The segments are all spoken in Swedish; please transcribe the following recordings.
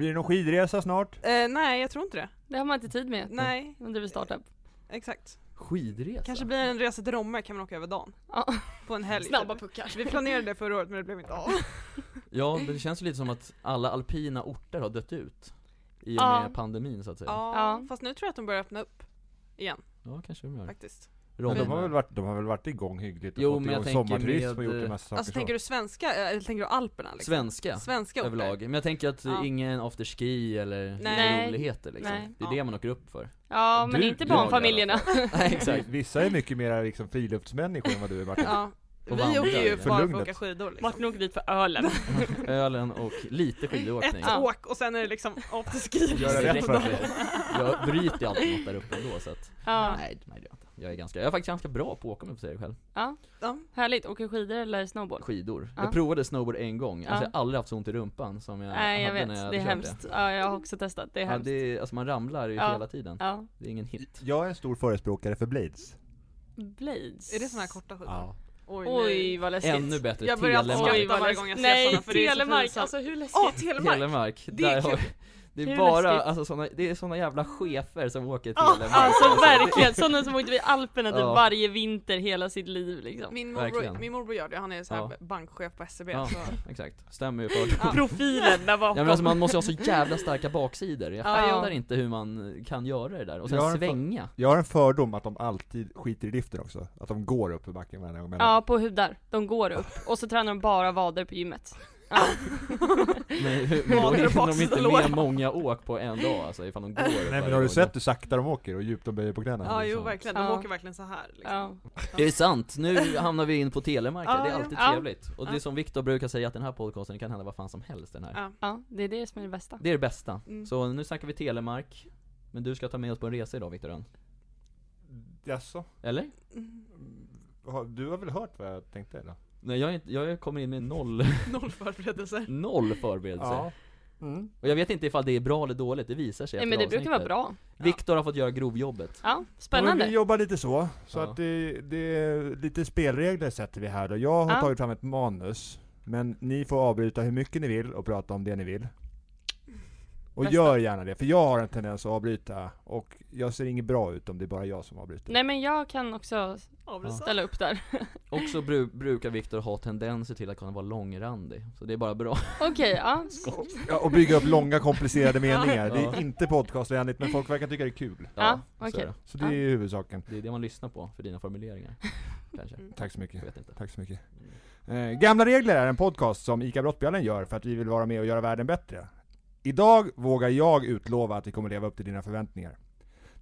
Blir det någon skidresa snart? Eh, nej, jag tror inte det. Det har man inte tid med. Nej, Om du vill starta. exakt. Skidresa? Kanske blir en resa till Romme, kan man åka över dagen. Ja. På en helg. Snabba typ. puckar. Vi planerade det förra året men det blev inte av. Ja, det känns lite som att alla alpina orter har dött ut I och Ja. med pandemin så att säga Ja, Ja. fast nu tror jag att de börjar öppna upp. Igen, Ja, kanske de gör faktiskt. Men de har väl varit, de har väl varit igång hyggligt och Jo, fått men igång sommarturism och gjort en eh, massa saker Alltså så. tänker du svenska, eller tänker du Alperna liksom? Svenska, Svenska överlag, men jag tänker att Ja. ingen afterski eller Nej. roligheter liksom Nej. Det är Ja. det man åker upp för Ja, men Du- inte du- barnfamiljerna. Nej exakt Vissa är mycket mer liksom friluftsmänniskor än vad du är Martin. Ja. Och Vi åker ju För bara för att åka skidor liksom. Martin åker dit för ölen. Ölen och lite skidåkning Ett åk och sen är det liksom afterski. Göra rätt för Direkt. sig. Jag bryter ju alltid något där uppe ändå så att Ja. Nej, nej det gör jag Jag är ganska, jag är faktiskt ganska bra på att åka om jag får säga det själv ja, Ja. härligt. Åker skidor eller snowboard? Skidor Ja. Jag provade snowboard en gång, alltså Ja. jag har aldrig haft så ont i rumpan som jag Nej jag hade vet, när jag det är hemskt. Ja, jag har också testat, det är Ja, hemskt. det är, alltså man ramlar ju Ja. hela tiden Ja. Det är ingen hit Jag är en stor förespråkare för Blades. Blades. Är det såna här korta skidor? Ja. Oj, Oj vad läskigt. Ännu bättre, Jag börjar Telemark skratta varje gång jag ser Nej, för det är så Telemark, alltså hur läskigt? Åh, Telemark! Telemark, Det är där kul. Det är bara, läskigt? alltså såna, det är såna jävla chefer som åker Ja, Telemark Alltså verkligen, sådana som åkte vid Alperna typ Ja. varje vinter hela sitt liv liksom. Min morbror, Verkligen. min morbror gör det, han är så här Ja. bankchef på SEB Ja. så Exakt, stämmer ju för Ja. Profilen där Ja bakom. men alltså man måste ju ha så jävla starka baksidor, jag Ja, fattar ja. inte hur man kan göra det där, och sen Jag svänga Jag har en fördom att de alltid skiter i liften också. Att de går upp för backen varje gång. Ja, på hudar. De går upp. Och så tränar de bara vader på gymmet. Men hur, men då hinner de inte med många åk på en dag alltså, ifall de går Nej men har du sett hur sakta de åker och djupt de böjer på knäna? Ja jo så- verkligen, de Ja. åker verkligen så här liksom. Ja. Det är sant, nu hamnar vi in på telemark, Ja, det är alltid Ja. trevligt Och det är som Viktor brukar säga att den här podcasten kan hända vad fan som helst den här Ja. ja, det är det som är det bästa. Det är det bästa, Mm. så nu snackar vi telemark Men du ska ta med oss på en resa idag Viktor Jaså? eller? Mm. Du har väl hört vad jag tänkte då? Nej jag, är inte, jag kommer in med noll, Noll förberedelser. noll förberedelser Mm. Och jag vet inte ifall det är bra eller dåligt, det visar sig Nej men det efter brukar vara avsnittet. bra. Viktor har fått göra grovjobbet Ja, Ja, men spännande. vi jobbar lite så, så Ja. att det, det är lite spelregler sätter vi här då. Jag har Ja. tagit fram ett manus, men ni får avbryta hur mycket ni vill och prata om det ni vill. Och Bästa. gör gärna det, för jag har en tendens att avbryta, och jag ser inget bra ut om det är bara jag som avbryter. Nej men jag kan också Avresa. ställa upp där. Och så bru, brukar Viktor ha tendenser till att kunna vara långrandig, så det är bara bra Okej, ja. Ja, och bygga upp långa komplicerade meningar. Det är inte podcastvänligt, men folk verkar tycka det är kul. Ja, så är okej. det. Så det är huvudsaken. Det är det man lyssnar på för dina formuleringar, kanske, Mm. Tack så mycket. jag vet inte Tack så mycket. Eh, Gamla Regler är en podcast som ICA Brottbjallen gör för att vi vill vara med och göra världen bättre. Idag vågar jag utlova att vi kommer leva upp till dina förväntningar.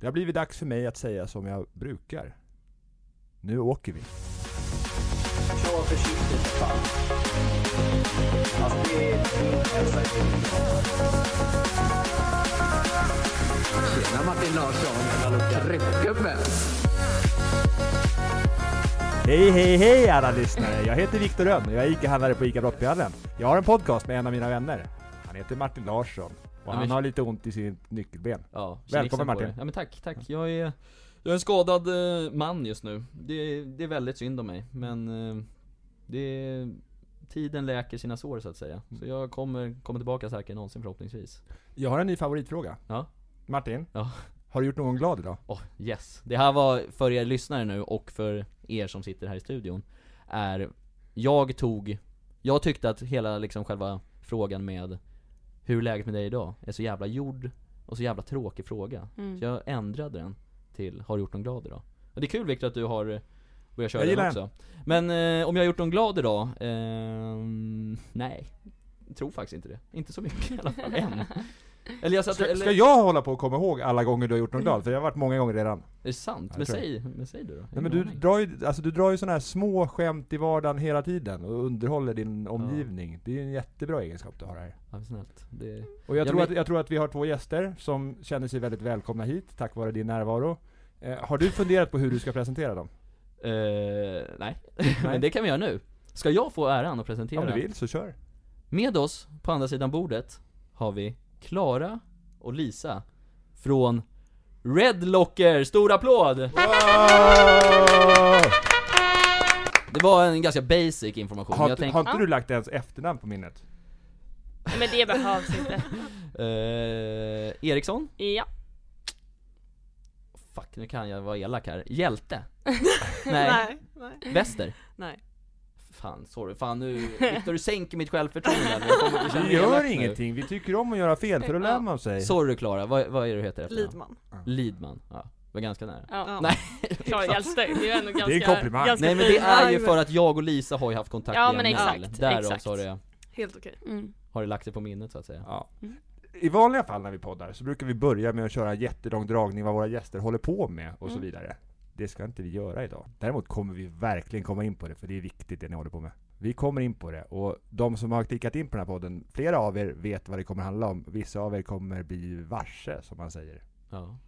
Det har blivit dags för mig att säga som jag brukar. Nu åker vi. Kör försiktigt för fan. Alltså det är min hälsa Tjena Martin Larsson, tryckgubben! Hej hej hej alla lyssnare! Jag heter Viktor Rönn och jag är ICA-handlare på ICA Brottbjallen. Jag har en podcast med en av mina vänner. Heter Martin Larsson. Och han har lite ont i sitt nyckelben. Ja, Välkommen, Martin. Ja men tack, tack. Jag är, jag är en skadad eh, man just nu. Det, det är väldigt synd om mig, men eh, det, tiden läker sina sår så att säga. Så jag kommer komma tillbaka än någonsin förhoppningsvis. Jag har en ny favoritfråga. Ja. Martin, Ja. har du gjort någon glad idag? Åh, yes. Det här var för er lyssnare nu och för er som sitter här i studion, är, jag tog, jag tyckte att hela liksom själva frågan med hur är läget med dig idag är så jävla jord och så jävla tråkig fråga. Mm. Så jag ändrade den till, har du gjort någon glad idag? Och det är kul Viktor att du har eh, börjat köra Jag den också. Men eh, om jag har gjort någon glad idag? ehm, nej. Jag tror faktiskt inte det. Inte så mycket i alla fall, än. Eller jag satt, Ska, eller, ska jag hålla på och komma ihåg alla gånger du har gjort någon glad? För jag har varit många gånger redan. är det sant? Jag Men säg, men säg du då. Nej, men du aning. drar ju, alltså du drar ju sådana här små skämt i vardagen hela tiden och underhåller din omgivning. Det är en jättebra egenskap du har här. Ja, snällt. Det, Och jag, Ja, tror men- att, jag tror att vi har två gäster som känner sig väldigt välkomna hit tack vare din närvaro. Eh, har du funderat på hur du ska presentera dem? eh, nej. men det kan vi göra nu. Ska jag få äran att presentera? Om du vill så kör. Med oss, på andra sidan bordet, har vi Klara och Lisa från Red Locker, stor applåd! Det var en ganska basic information, Har, jag inte- tänk, har inte du lagt ens efternamn på minnet? Men det behövs inte. Eh, Eriksson? Ja. Fuck, nu kan jag vara elak här. Hjälte? Nej. nej, nej, Väster? nej. Fan, sorry. Fan nu, Viktor du sänker mitt självförtroende elak gör nu. ingenting, vi tycker om att göra fel för då lär man sig. Sorry Klara, vad, vad är det du heter efter? Lidman. Lidman, ja. Var ganska nära. ja. Nej. Klara det är ju ändå ganska... Det är en komplimang. Ganska Nej men det är ju för att jag och Lisa har ju haft kontakt Ja, men exakt, Därav exakt. så har det, Helt okej. Mm. har det lagt sig på minnet så att säga. Ja. Mm. I vanliga fall när vi poddar så brukar vi börja med att köra en jättelång dragning vad våra gäster håller på med och så Mm. vidare. Det ska inte vi göra idag. Däremot kommer vi verkligen komma in på det, för det är viktigt det ni håller på med. Vi kommer in på det, och de som har klickat in på den här podden, flera av er vet vad det kommer handla om. Vissa av er kommer bli varse, som man säger. Ja.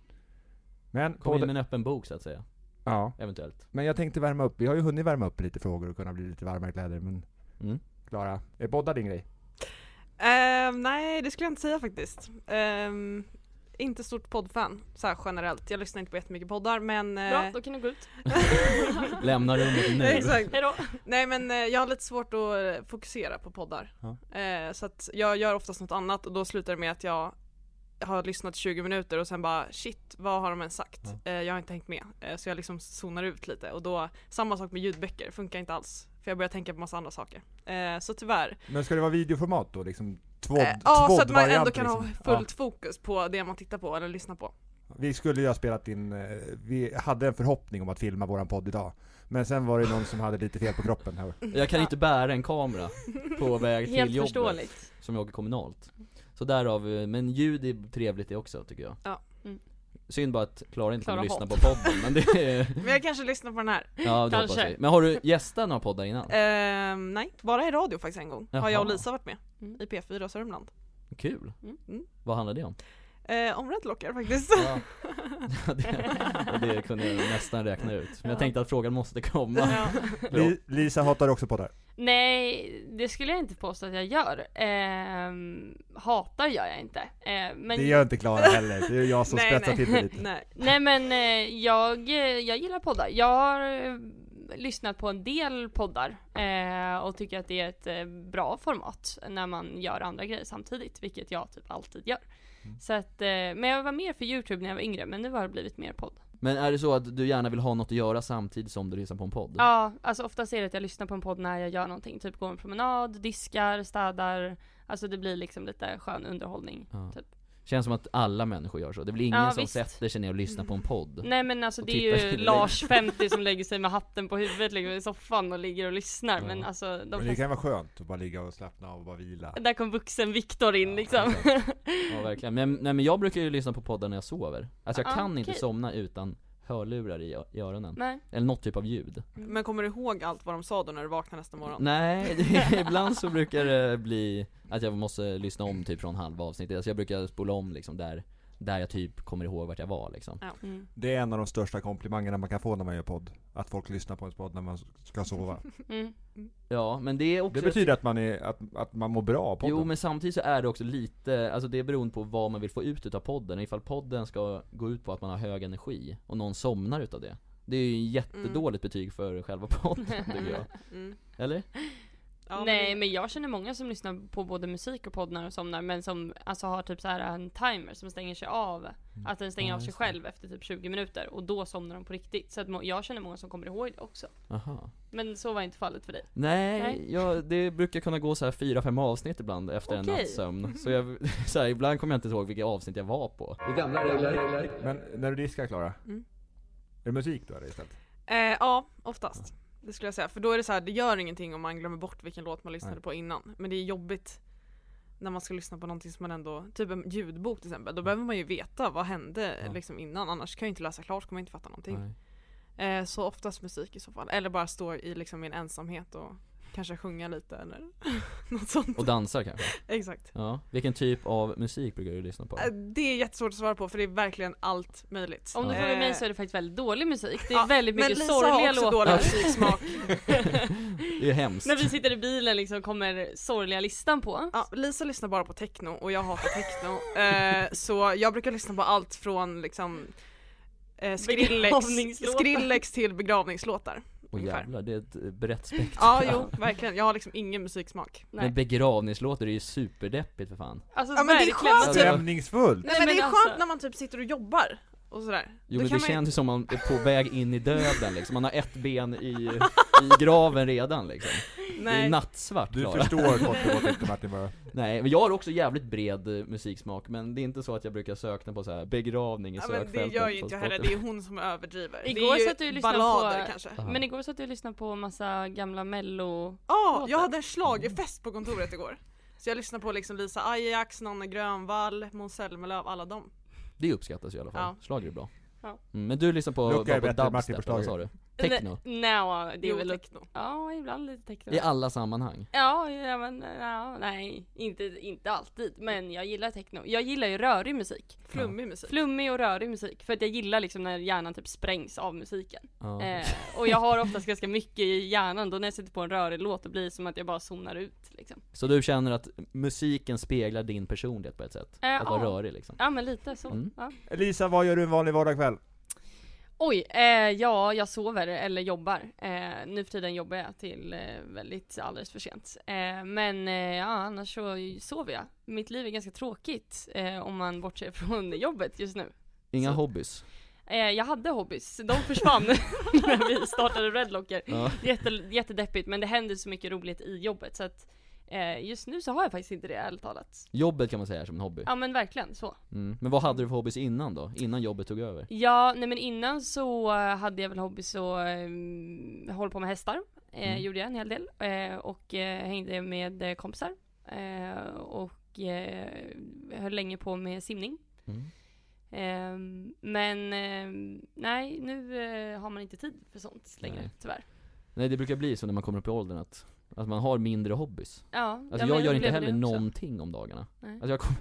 Men, Kom in podden, med en öppen bok så att säga, ja, eventuellt. men jag tänkte värma upp, vi har ju hunnit värma upp lite frågor och kunna bli lite varmare kläder, men Mm. Klara, är poddar din grej? Ehm, nej, det skulle jag inte säga faktiskt. Ehm, inte stort poddfan, så här generellt. Jag lyssnar inte på jättemycket poddar men... eh, Bra, då kan du gå ut. Lämna rummet nu. Exakt. Hejdå. Nej men eh, jag har lite svårt att eh, fokusera på poddar. Ja. Eh, så att jag gör oftast något annat och då slutar det med att jag har lyssnat 20 minuter och sen bara shit, vad har de ens sagt? Eh, jag har inte hängt med. Eh, så jag liksom zonar ut lite och då, samma sak med ljudböcker, funkar inte alls. För jag börjar tänka på massa andra saker. Eh, så tyvärr. Men ska det vara videoformat då? Liksom två, Eh, ja, så att man ändå kan ha liksom? fullt fokus på det man tittar på eller lyssnar på. Ja. Vi skulle ju ha spelat in, eh, vi hade en förhoppning om att filma våran podd idag. Men sen var det någon som hade lite fel på kroppen här. Jag kan inte bära en kamera på väg till Helt jobbet, förståeligt. som jag åker kommunalt. Så därav, eh, men ljud är trevligt det också tycker jag. Ja. Mm. Synd bara att Klara inte Klara kommer lyssna på podden, men det är, Men jag kanske lyssnar på den här. ja det hoppas Kanske. vi. Men har du gästat några poddar innan? Ehm, nej, bara i radio faktiskt en gång. Har jag och Jaha. Lisa varit med. I P4 Sörmland. Kul. Mm. Vad handlar det om? Eh, om räddlockar faktiskt. Ja. det, det kunde jag nästan räkna ut. Men jag Ja. tänkte att frågan måste komma. Ja. Li, Lisa hatar också poddar. Nej, det skulle jag inte påstå att jag gör. Ehm, hatar gör jag inte. Ehm, men, Det gör inte Klara heller, det är jag som Nej, spetsar nej. till det lite. nej. Nej men eh, jag, eh, jag gillar poddar. Jag har eh, lyssnat på en del poddar eh, och tycker att det är ett eh, bra format när man gör andra grejer samtidigt, vilket jag typ alltid gör. Så att, eh, men jag var mer för youtube när jag var yngre, men nu har det blivit mer podd. Men är det så att du gärna vill ha något att göra samtidigt som du lyssnar på en podd? Ja, alltså oftast är det att jag lyssnar på en podd när jag gör någonting, typ går en promenad, diskar, städar, alltså det blir liksom lite skön underhållning. Ja. Typ. Känns som att alla människor gör så. Det blir ingen Ja, som visst. sätter sig ner och lyssnar på en podd. Nej men alltså det är ju Lars 50 som lägger sig med hatten på huvudet ligger i soffan och ligger och lyssnar Ja. men alltså de Men det kan vara skönt att bara ligga och slappna av och bara vila. där kom vuxen Viktor in Ja, liksom. Ja verkligen. Men, nej, men jag brukar ju lyssna på poddar när jag sover. Alltså jag Ah, kan inte okej. somna utan hörlurar i, i öronen. Nej. Eller något typ av ljud. Men kommer du ihåg allt vad de sa då när du vaknade nästa morgon? Nej, det, ibland så brukar det bli att jag måste lyssna om typ från halva avsnittet. Alltså jag brukar spola om liksom där, där jag typ kommer ihåg vart jag var liksom. Mm. Det är en av de största komplimangerna man kan få när man gör podd. Att folk lyssnar på ens podd när man ska sova. Mm. Ja, men det är också Det betyder att man, är, att, att man mår bra av podden. Jo men samtidigt så är det också lite, alltså det är beroende på vad man vill få ut utav podden. Ifall podden ska gå ut på att man har hög energi och någon somnar utav det. Det är ju jättedåligt betyg för själva podden tycker jag. Mm. Eller? Ja, Nej det- men jag känner många som lyssnar på både musik och podd när de somnar men som alltså har typ så här en timer som stänger sig av. Att den stänger Ja, av sig själv efter typ 20 minuter och då somnar de på riktigt. Så att jag känner många som kommer ihåg det också. Aha. Men så var inte fallet för dig. Nej, Nej. Ja, det brukar kunna gå så här fyra, fem avsnitt ibland efter en Okej. nattsömn. Så, jag, så här, ibland kommer jag inte ihåg vilka avsnitt jag var på. Det gamla regler. Men när du diskar Klara, Mm. är det musik då istället? Eh, ja, oftast. Det skulle jag säga. För då är det så här, det gör ingenting om man glömmer bort vilken låt man lyssnade Nej. på innan. Men det är jobbigt när man ska lyssna på någonting som man ändå, typ en ljudbok till exempel. Då behöver man ju veta vad hände Ja. liksom innan. Annars kan jag inte läsa klart, kommer jag inte fatta någonting. Eh, så oftast musik i så fall. Eller bara stå i liksom min ensamhet och kanske sjunga lite eller något sånt. Och dansar kanske? Exakt. Ja. Vilken typ av musik brukar du lyssna på? Eh, Det är jättesvårt att svara på för det är verkligen allt möjligt. Om du frågar mig så är det faktiskt väldigt dålig musik. Det är ja, väldigt men mycket Lisa sorgliga har också låtar. dålig musiksmak. Det är hemskt. När vi sitter i bilen liksom kommer sorgliga listan på. Ja, Lisa lyssnar bara på techno och jag hatar techno. Eh, så jag brukar lyssna på allt från liksom eh, Skrillex. Skrillex till begravningslåtar. Ungefär. jävlar, det är ett eh, brett spektrum. Ja, jo, verkligen. Jag har liksom ingen musiksmak. Nej. Men begravningslåtar är ju superdeppigt för fan. Alltså, Ja, men det är skönt. alltså, Stämningsfullt! Nej men det är skönt alltså- när man typ sitter och jobbar och sådär. Jo Då men det man känns ju som man är på väg in i döden liksom, man har ett ben i, i graven redan liksom. Det är Nej. nattsvart Du Klara. förstår kort och gott inte Martin bara. Nej, men jag har också jävligt bred eh, musiksmak, men det är inte så att jag brukar söka på så här begravning i Ja, men det sökfältet gör ju inte jag heller, det är hon som överdriver. Igår det är ju satt du lyssnade ballader på- kanske. Aha. Men igår satt du och lyssnade på massa gamla mello Ja, låtar. jag hade en schlagerfest på kontoret igår. Så jag lyssnade på liksom Lisa Ajax, Nanne Grönvall, Måns Zelmerlöw, alla dem. Det uppskattas ju i alla fall, Ja. schlager är bra. Ja. Mm, men du lyssnar på, på dubstep, vad sa du? Techno? Nej, no, det är Jo, väl techno. Ja, ibland lite techno. I alla sammanhang? Ja, ja men ja, nej, inte, inte alltid. Men jag gillar techno. Jag gillar ju rörig musik. Flummig musik. Flummig och rörig musik. För att jag gillar liksom när hjärnan typ sprängs av musiken. Ja. Eh, och jag har oftast ganska mycket i hjärnan då när jag sätter på en rörig låt, då blir det som att jag bara zonar ut liksom. Så du känner att musiken speglar din personlighet på ett sätt? Eh, att vara ja. rörig liksom? Ja men lite så. Mm. Ja. Lisa, vad gör du en vanlig vardagskväll? Oj, eh, ja jag sover eller jobbar. Eh, nu för tiden jobbar jag till eh, väldigt alldeles för sent. Eh, men eh, ja, annars så sover jag. Mitt liv är ganska tråkigt eh, om man bortser från jobbet just nu. Inga Så- hobbys? Jag hade hobbys, de försvann när vi startade Redlocker. Ja. Jätte, jättedeppigt men det händer så mycket roligt i jobbet så att eh, just nu så har jag faktiskt inte det ärligt talat. Jobbet kan man säga är som en hobby? Ja men verkligen så. Mm. Men vad hade du för hobbys innan då? Innan jobbet tog över? Ja, nej men innan så hade jag väl hobbys och eh, hålla på med hästar. Eh, Mm. Gjorde jag en hel del. Eh, och eh, hängde med eh, kompisar. Eh, och höll länge på med simning. Mm. Eh, men eh, nej, nu har man inte tid för sånt längre Nej. tyvärr. Nej det brukar bli så när man kommer upp i åldern att, att man har mindre hobbys Ja, Alltså ja, men jag gör inte heller någonting om dagarna Nej. Alltså jag kommer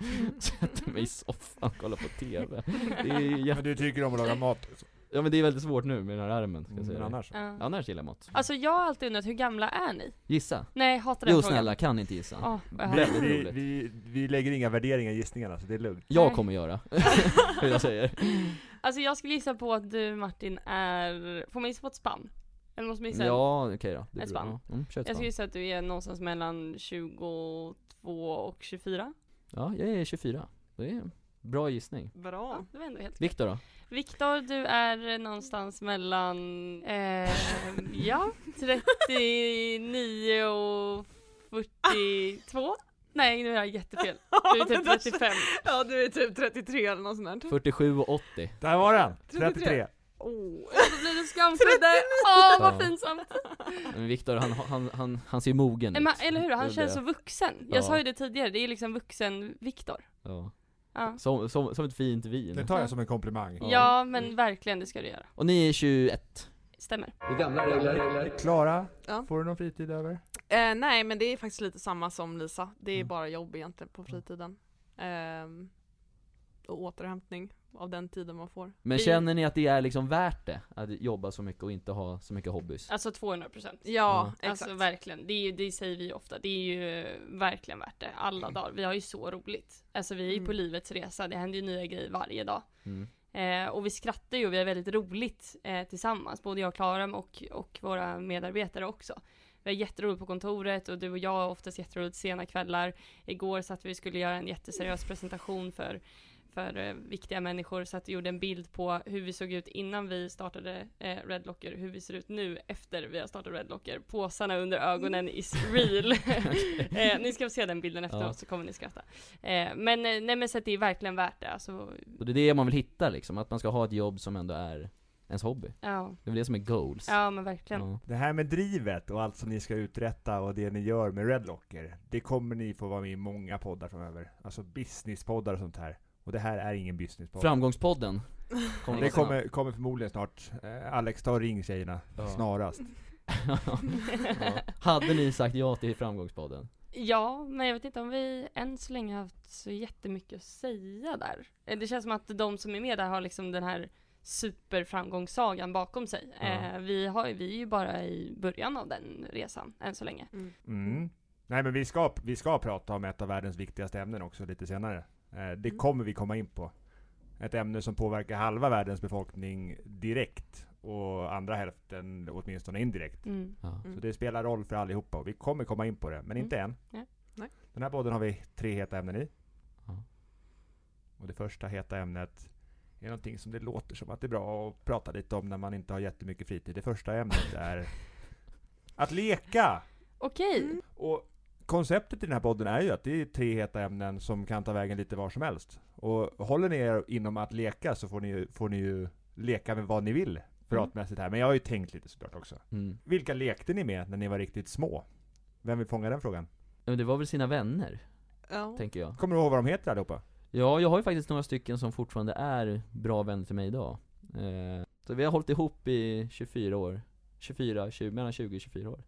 hem, sätter mig i soffan och kollar på TV Det är jätte... Men du tycker om att laga mat? Ja men det är väldigt svårt nu med den här ärmen ska jag Men säga dig. annars? Ja. Annars gillar jag mat Alltså jag har alltid undrat, hur gamla är ni? Gissa? Nej, hatar den Jo frågan. snälla, kan inte gissa Ja, vad Vi, vi, vi, vi lägger inga värderingar i gissningarna så det är lugnt. Jag Nej. kommer göra, hur jag säger Alltså jag skulle gissa på att du Martin är, får man gissa på ett spann? Eller måste man gissa? Ja okej då, det Ett spann. ja, mm, ett Jag skulle gissa att du är någonstans mellan 22 och 24 Ja, jag är 24, det är bra gissning Bra. Det var ändå helt Viktor då? Viktor, du är någonstans mellan, eh, ja, 39 och 42 Nej nu är jag jättefel, du är typ 35 Ja du är typ 33 eller något sånt där. 47 och 80 Där var den! 33. 33! Oh. Då blir det skamkudde, åh vad pinsamt! Men Viktor han, han, han, han ser mogen Nej, men, ut eller hur, han Det känns det. så vuxen. Ja. Jag sa ju det tidigare, det är liksom vuxen-Viktor. Ja. Ja. Som, som, som ett fint Det vin tar jag som en komplimang. Ja. ja, men verkligen det ska du göra. Och ni är 21 Stämmer. Det är gamla regler. Klara, Ja. får du någon fritid över? Eh, nej men det är faktiskt lite samma som Lisa. Det är Mm. bara jobb egentligen på fritiden. Ehm, och återhämtning av den tiden man får. Men känner ni att det är liksom värt det? Att jobba så mycket och inte ha så mycket hobbys? Alltså 200 procent. Ja, exakt. Alltså verkligen, det, är det säger vi ofta, det är ju verkligen värt det, alla dagar. Vi har ju så roligt. Alltså vi är ju på Mm. livets resa, det händer ju nya grejer varje dag. Mm. Eh, och vi skrattar ju och vi har väldigt roligt eh, tillsammans, både jag och Klara och, och våra medarbetare också. Vi har jätteroligt på kontoret och du och jag har oftast jätteroligt sena kvällar. Igår satt vi och skulle göra en jätteseriös presentation för, för eh, viktiga människor så att vi gjorde en bild på hur vi såg ut innan vi startade eh, Redlocker, hur vi ser ut nu efter vi har startat Redlocker. Påsarna under ögonen is real. eh, ni ska få se den bilden efteråt Ja. så kommer ni skratta. Eh, men eh, nej men så att det är verkligen värt det. Alltså, Och det är det man vill hitta liksom, att man ska ha ett jobb som ändå är ens hobby ja. Det är väl det som är goals ja men verkligen. Ja. Det här med drivet och allt som ni ska uträtta och det ni gör med Redlocker, det kommer ni få vara med i många poddar framöver. Alltså businesspoddar och sånt här. Och det här är ingen businesspodd. Framgångspodden det kommer vara kommer, kommer förmodligen snart. Eh, Alex, ta och ring tjejerna. Ja. Snarast. ja. Hade ni sagt ja till Framgångspodden? Ja, men jag vet inte om vi än så länge haft så jättemycket att säga där. Eh, Det känns som att de som är med där har liksom den här superframgångssagan bakom sig. Ja. Eh, vi, har, vi är ju bara i början av den resan än så länge. Mm. Mm. Nej men vi ska, vi ska prata om ett av världens viktigaste ämnen också lite senare. Eh, det Mm. kommer vi komma in på. ett ämne som påverkar halva världens befolkning direkt och andra hälften åtminstone indirekt. Mm. Ja. Mm. Så det spelar roll för allihopa och vi kommer komma in på det, men inte än. Ja. Nej. Den här podden har vi tre heta ämnen i. Ja. Och det första heta ämnet är någonting som det låter som att det är bra att prata lite om när man inte har jättemycket fritid. Det första ämnet är att leka! Okej. Mm. Och konceptet i den här podden är ju att det är tre heta ämnen som kan ta vägen lite var som helst. Och håller ni er inom att leka så får ni, ju- får ni ju leka med vad ni vill pratmässigt här. Men jag har ju tänkt lite såklart också. Mm. Vilka lekte ni med när ni var riktigt små? Vem vill fånga den frågan? Ja, Men det var väl sina vänner, Ja. tänker jag. Kommer du ihåg vad de heter allihopa? Ja, jag har ju faktiskt några stycken som fortfarande är bra vänner till mig idag. Eh, så vi har hållit ihop i 24 år. 24, 20, mellan 20 och 24 år.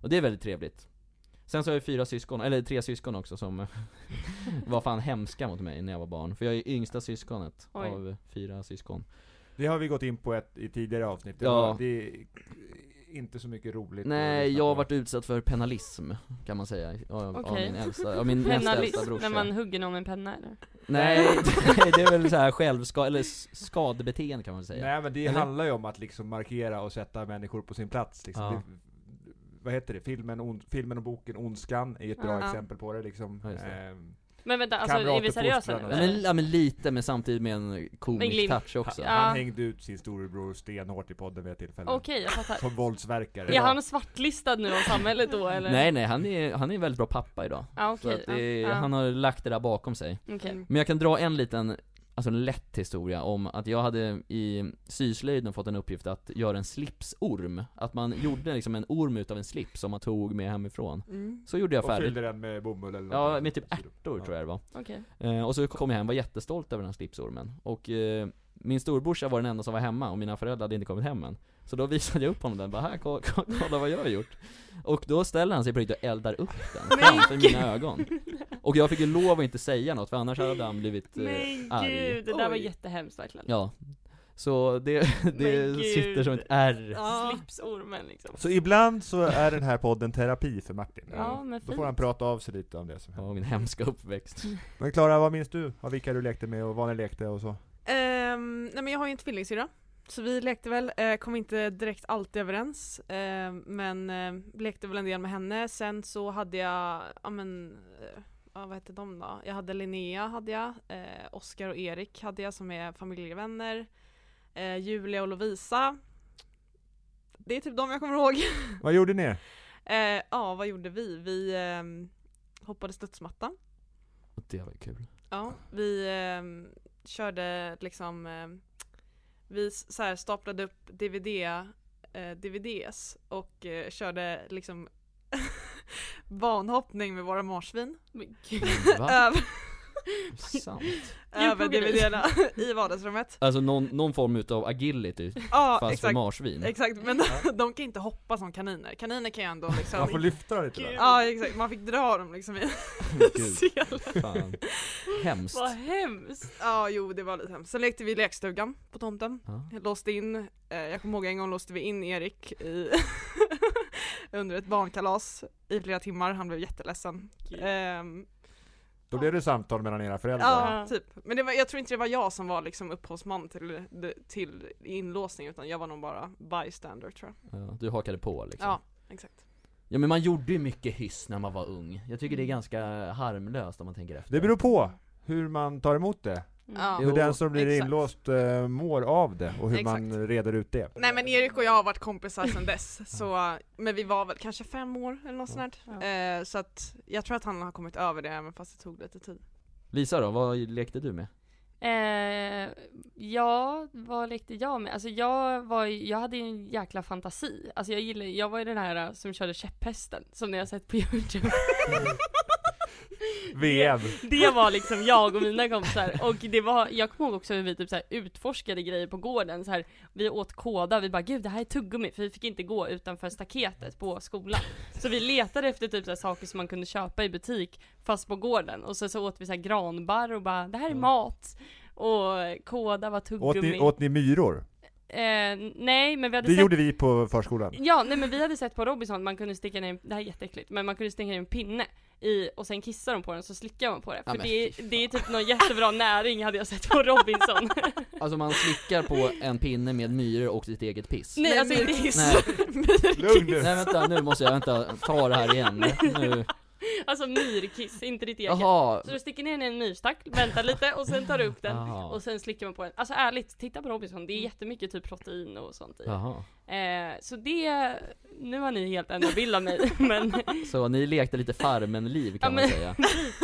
Och det är väldigt trevligt. Sen så har jag fyra syskon, eller tre syskon också som var fan hemska mot mig när jag var barn. För jag är yngsta syskonet Oj. av fyra syskon. Det har vi gått in på ett, i tidigare avsnitt. Det, Ja. det är inte så mycket roligt Nej, jag har varit utsatt för penalism, kan man säga, av, av Okej. min äldsta, av min näst äldsta brorsa. när man hugger någon med en penna eller? Nej, det är väl så här självska, eller skadebeteende kan man säga. Nej men det Eller? handlar ju om att liksom markera och sätta människor på sin plats liksom. Ja. det, Vad heter det? Filmen, on, filmen och boken Ondskan är ett bra Ja. exempel på det liksom. Ja, det. Ehm, Men vänta, alltså är vi seriösa nu? men, ja men lite, men samtidigt med en komisk touch också. han, Ja. han hängde ut sin storebror stenhårt i podden vid ett tillfälle. Okej, jag fattar. Som våldsverkare. Är han svartlistad nu av samhället då eller? Nej nej, han är, han är en väldigt bra pappa idag. Ja Så okej, att det, han har lagt det där bakom sig. Mm. Men jag kan dra en liten, alltså en lätt historia om att jag hade i syslöjden fått en uppgift att göra en slipsorm. Att man gjorde liksom en orm utav en slips som man tog med hemifrån. Mm. Så gjorde jag och färdigt. fyllde den med bomull eller Ja, någonting. med typ ärtor tror jag det var. Okej. Eh, och så kom jag hem, var jättestolt över den här slipsormen. Och eh, min storbrorsa var den enda som var hemma och mina föräldrar hade inte kommit hem än. Så då visade jag upp honom den, bara här, kolla, kolla vad jag har gjort. Och då ställer han sig på riktigt och eldar upp den framför mina ögon. Och jag fick ju lov att inte säga något för annars hade han blivit eh, Men arg. gud, det där var Oj. jättehemskt verkligen. Ja. Så det, det gud. sitter som ett R. Ja. Slipsormen liksom. Så ibland så är den här podden terapi för Martin. Ja, men Då får han fint. prata av sig lite om det som Ja, händer. min hemska uppväxt. Men Klara, vad minns du av vilka du lekte med och vad ni lekte och så? Ehm, nej men jag har ju en tvillingsyrra. Så vi lekte väl, eh, kom inte direkt alltid överens, eh, men eh, lekte väl en del med henne. Sen så hade jag, ja men, eh, ja, vad hette de då? Jag hade Linnea hade jag, eh, Oskar och Erik hade jag som är familjevänner. Eh, Julia och Lovisa. Det är typ de jag kommer ihåg. Vad gjorde ni? Eh, ja, vad gjorde vi? Vi ehm, hoppade studsmatta. Det var ju kul. Ja, vi ehm, körde liksom, ehm, vi så här staplade upp DVD, eh, DVDs och eh, körde liksom banhoppning med våra marsvin. Men gud. Över, Sant. över Djurplågeri. DVDerna i vardagsrummet. Alltså någon, någon form utav agility, Ja, fast för exakt. marsvin. Exakt, men de kan inte hoppa som kaniner. Kaniner kan ju ändå liksom Man får lyfta lite där. Ja exakt, man fick dra dem liksom i Gud, selen. fan. Hemskt. Vad hemskt. Ja jo det var lite hemskt. Sen lekte vi lekstugan på tomten. Ja. Låste in, eh, jag kommer ihåg en gång låste vi in Erik i under ett barnkalas i flera timmar, han blev jätteledsen. Gud. Ehm, Då blev det samtal mellan era föräldrar. ja, Ja. typ. Men det var, jag tror inte det var jag som var liksom upphovsman till, till inlåsning utan jag var nog bara bystander tror jag. Ja, du hakade på liksom. Ja, exakt. Ja men man gjorde ju mycket hyss när man var ung. Jag tycker det är ganska harmlöst om man tänker efter. Det beror på hur man tar emot det. Mm. Hur den som blir exakt. inlåst eh, mår av det och hur man Exakt. reder ut det. Nej men Erik och jag har varit kompisar sedan dess, så, men vi var väl kanske fem år eller något sånt Ja. där. Eh, så att jag tror att han har kommit över det även fast det tog lite tid. Lisa då, vad lekte du med? Eh, ja, vad lekte jag med? Alltså jag var jag hade ju en jäkla fantasi. Alltså jag gillade, jag var ju den här som körde käpphästen, som ni har sett på youtube. VM. Det var liksom jag och mina kompisar. Och det var, jag kommer ihåg också hur vi typ så utforskade grejer på gården. Så här, Vi åt kåda, vi bara gud det här är tuggummi. För vi fick inte gå utanför staketet på skolan. Så vi letade efter typ så här saker som man kunde köpa i butik fast på gården. Och så, så åt vi så här granbarr och bara det här är mat. Och kåda var Åt tuggummi. ni, åt ni myror? eh, Nej men vi hade Det sett gjorde vi på förskolan. Ja, nej men vi hade sett på Robinson, man kunde sticka ner, det här är jätteäckligt, men man kunde sticka ner en pinne i, och sen kissar de på den så slickar man på det. Ja, För det, det är typ någon jättebra näring hade jag sett på Robinson. Alltså man slickar på en pinne med myror och sitt eget piss Nej alltså inte myrkiss. Nej. Lugn nu! Nej vänta, nu måste jag, vänta, ta det här igen nu, Alltså myrkiss, inte ditt eget. jaha Så du sticker ner den i en myrstack, väntar lite och sen tar du upp den. Jaha. Och sen slickar man på den. Alltså ärligt, titta på Robinson, det är jättemycket typ protein och sånt i. Jaha, Eh, så det, nu har ni helt ändrat bild av mig, men så ni lekte lite Farmen-liv kan Ja, man säga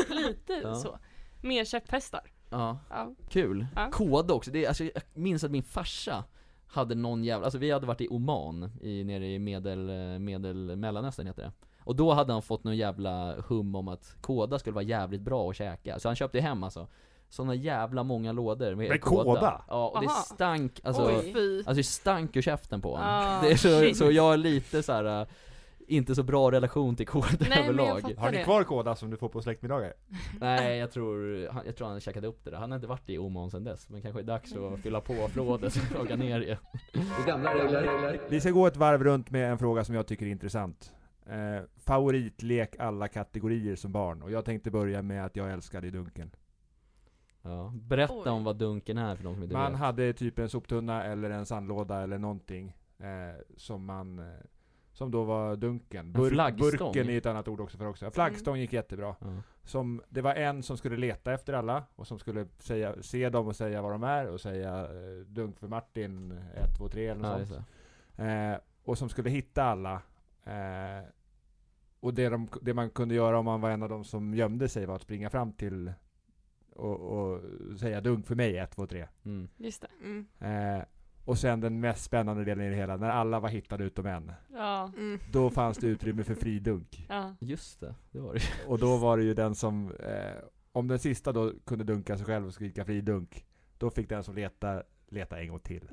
lite Ja. så. Mer käpphästar. Ja, Ja. kul. Ja. Kod också, det, alltså, jag minns att min farsa hade någon jävla, alltså vi hade varit i Oman, i, nere i medel, eh, medel, mellanöstern heter det Och då hade han fått någon jävla hum om att koda skulle vara jävligt bra att käka, så han köpte hem alltså Såna jävla många lådor med Med koda? Ja, och det Aha. stank, alltså Oj. Alltså det stank ur käften på honom. Ah, det är så, shit. så jag har lite så här. äh, inte så bra relation till koda Nej, överlag. Har ni det. kvar kåda som du får på släktmiddagar? Nej jag tror, jag tror han käkade upp det där. Han har inte varit i Oman sen dess. Men kanske är dags att fylla på flådet och plocka ner det. Det är regler. Vi ska gå ett varv runt med en fråga som jag tycker är intressant. Eh, favoritlek alla kategorier som barn. Och jag tänkte börja med att jag älskade i dunken. Ja. Berätta Oj. om vad dunken är för de som inte Man vet. hade typ en soptunna eller en sandlåda eller någonting eh, som man eh, som då var dunken. En flaggstång. burken är ett annat ord också för också. Flaggstång gick jättebra. Ja. Som, det var en som skulle leta efter alla och som skulle säga, se dem och säga vad de är och säga eh, dunk för Martin 1, 2, 3 eller Ja, något just sånt. Eh, och som skulle hitta alla. Eh, och det, de, det man kunde göra om man var en av de som gömde sig var att springa fram till och, och säga dunk för mig 1, 2, 3. Mm. Just det. Mm. Eh, och sen den mest spännande delen i det hela, när alla var hittade utom en. Ja. Mm. Då fanns det utrymme för fridunk. Ja. Just det, det var det Och då var det ju den som, eh, om den sista då kunde dunka sig själv och skrika fridunk, då fick den som letar leta en gång till.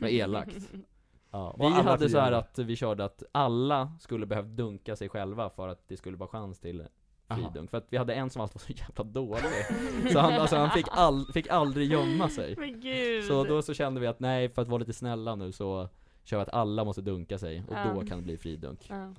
Var elakt. Ja, Vi hade så här att vi körde att alla skulle behövt dunka sig själva för att det skulle vara chans till fridunk. För att vi hade en som alltid var så jävla dålig. Så han, alltså, han fick, all, fick aldrig gömma sig. Men gud. Så då så kände vi att nej, för att vara lite snälla nu så kör vi att alla måste dunka sig och Ja. då kan det bli fridunk. Ja.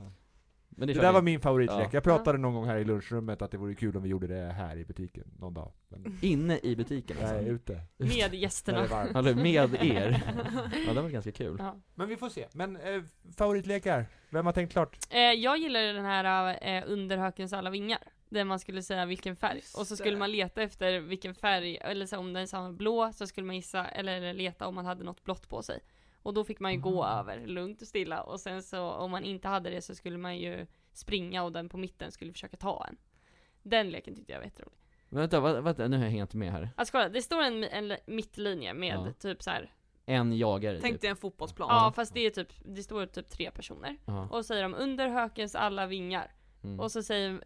Men Det kör där vi var min favoritlek. Ja. Jag pratade någon gång här i lunchrummet att det vore kul om vi gjorde det här i butiken någon dag. Men inne i butiken jag är alltså. ute. Med det gästerna. Eller med er. Ja det var ganska kul. Ja. Men vi får se. Men eh, favoritlekar? Vem har tänkt klart? Eh, jag gillar den här eh, under hökens alla vingar. Där man skulle säga vilken färg. Och så skulle man leta efter vilken färg, eller så om den sa blå så skulle man gissa, eller leta om man hade något blått på sig. Och då fick man ju gå över lugnt och stilla och sen så om man inte hade det så skulle man ju springa och den på mitten skulle försöka ta en. Den leken tyckte jag var jätterolig. Vänta, vänta, vänta, nu har jag inte med här. Alltså kolla, det står en, en mittlinje med Ja. typ så här. En jagare Tänk typ. dig en fotbollsplan. Ja fast det är typ, det står typ tre personer. Ja. Och säger de under hökens alla vingar. Mm. Och så säger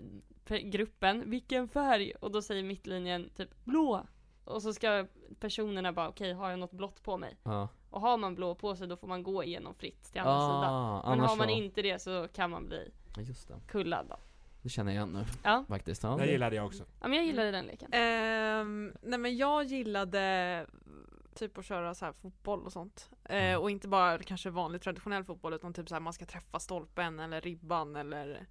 pe- gruppen, vilken färg? Och då säger mittlinjen typ blå. Och så ska personerna bara, okej har jag något blått på mig? Ja. Och har man blå på sig då får man gå igenom fritt till andra sidan. Ah, Men annars har man så- inte det så kan man bli Just det. kullad då. Det känner jag igen nu Ja, faktiskt. Ja. Det gillade jag också. ja men jag gillade den leken. Ehm, nej men jag gillade typ att köra så här fotboll och sånt. Eh, och inte bara kanske vanlig traditionell fotboll utan typ så här man ska träffa stolpen eller ribban eller eh,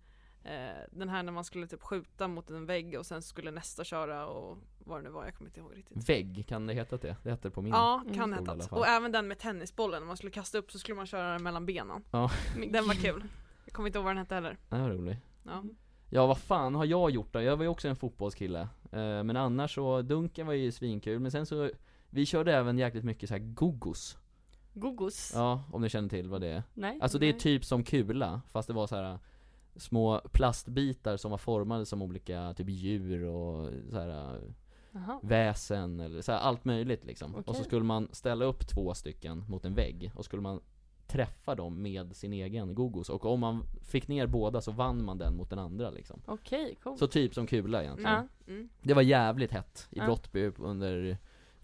den här när man skulle typ skjuta mot en vägg och sen skulle nästa köra och vad det nu var, jag kommer inte ihåg riktigt. Vägg, kan det heta det? Det hette det på min. Ja, kan alla heta. Och även den med tennisbollen, när man skulle kasta upp så skulle man köra den mellan benen. Men Den var kul. Jag kommer inte ihåg vad den hette heller. Det var roligt. Ja. Ja vad fan har jag gjort då? Jag var ju också en fotbollskille. Eh, men annars så, dunken var ju svinkul, men sen så Vi körde även jäkligt mycket så här gogos. Gogos? Ja, om ni känner till vad det är. Nej? Alltså det är Nej. typ som kula, fast det var så här små plastbitar som var formade som olika typ djur och så här Jaha. väsen eller så här, allt möjligt liksom. Och så skulle man ställa upp två stycken mot en vägg och skulle man träffa dem med sin egen gogos och om man fick ner båda så vann man den mot den andra liksom. Okej, coolt. Så typ som kula egentligen. Mm. Det var jävligt hett i Ja. Brottby under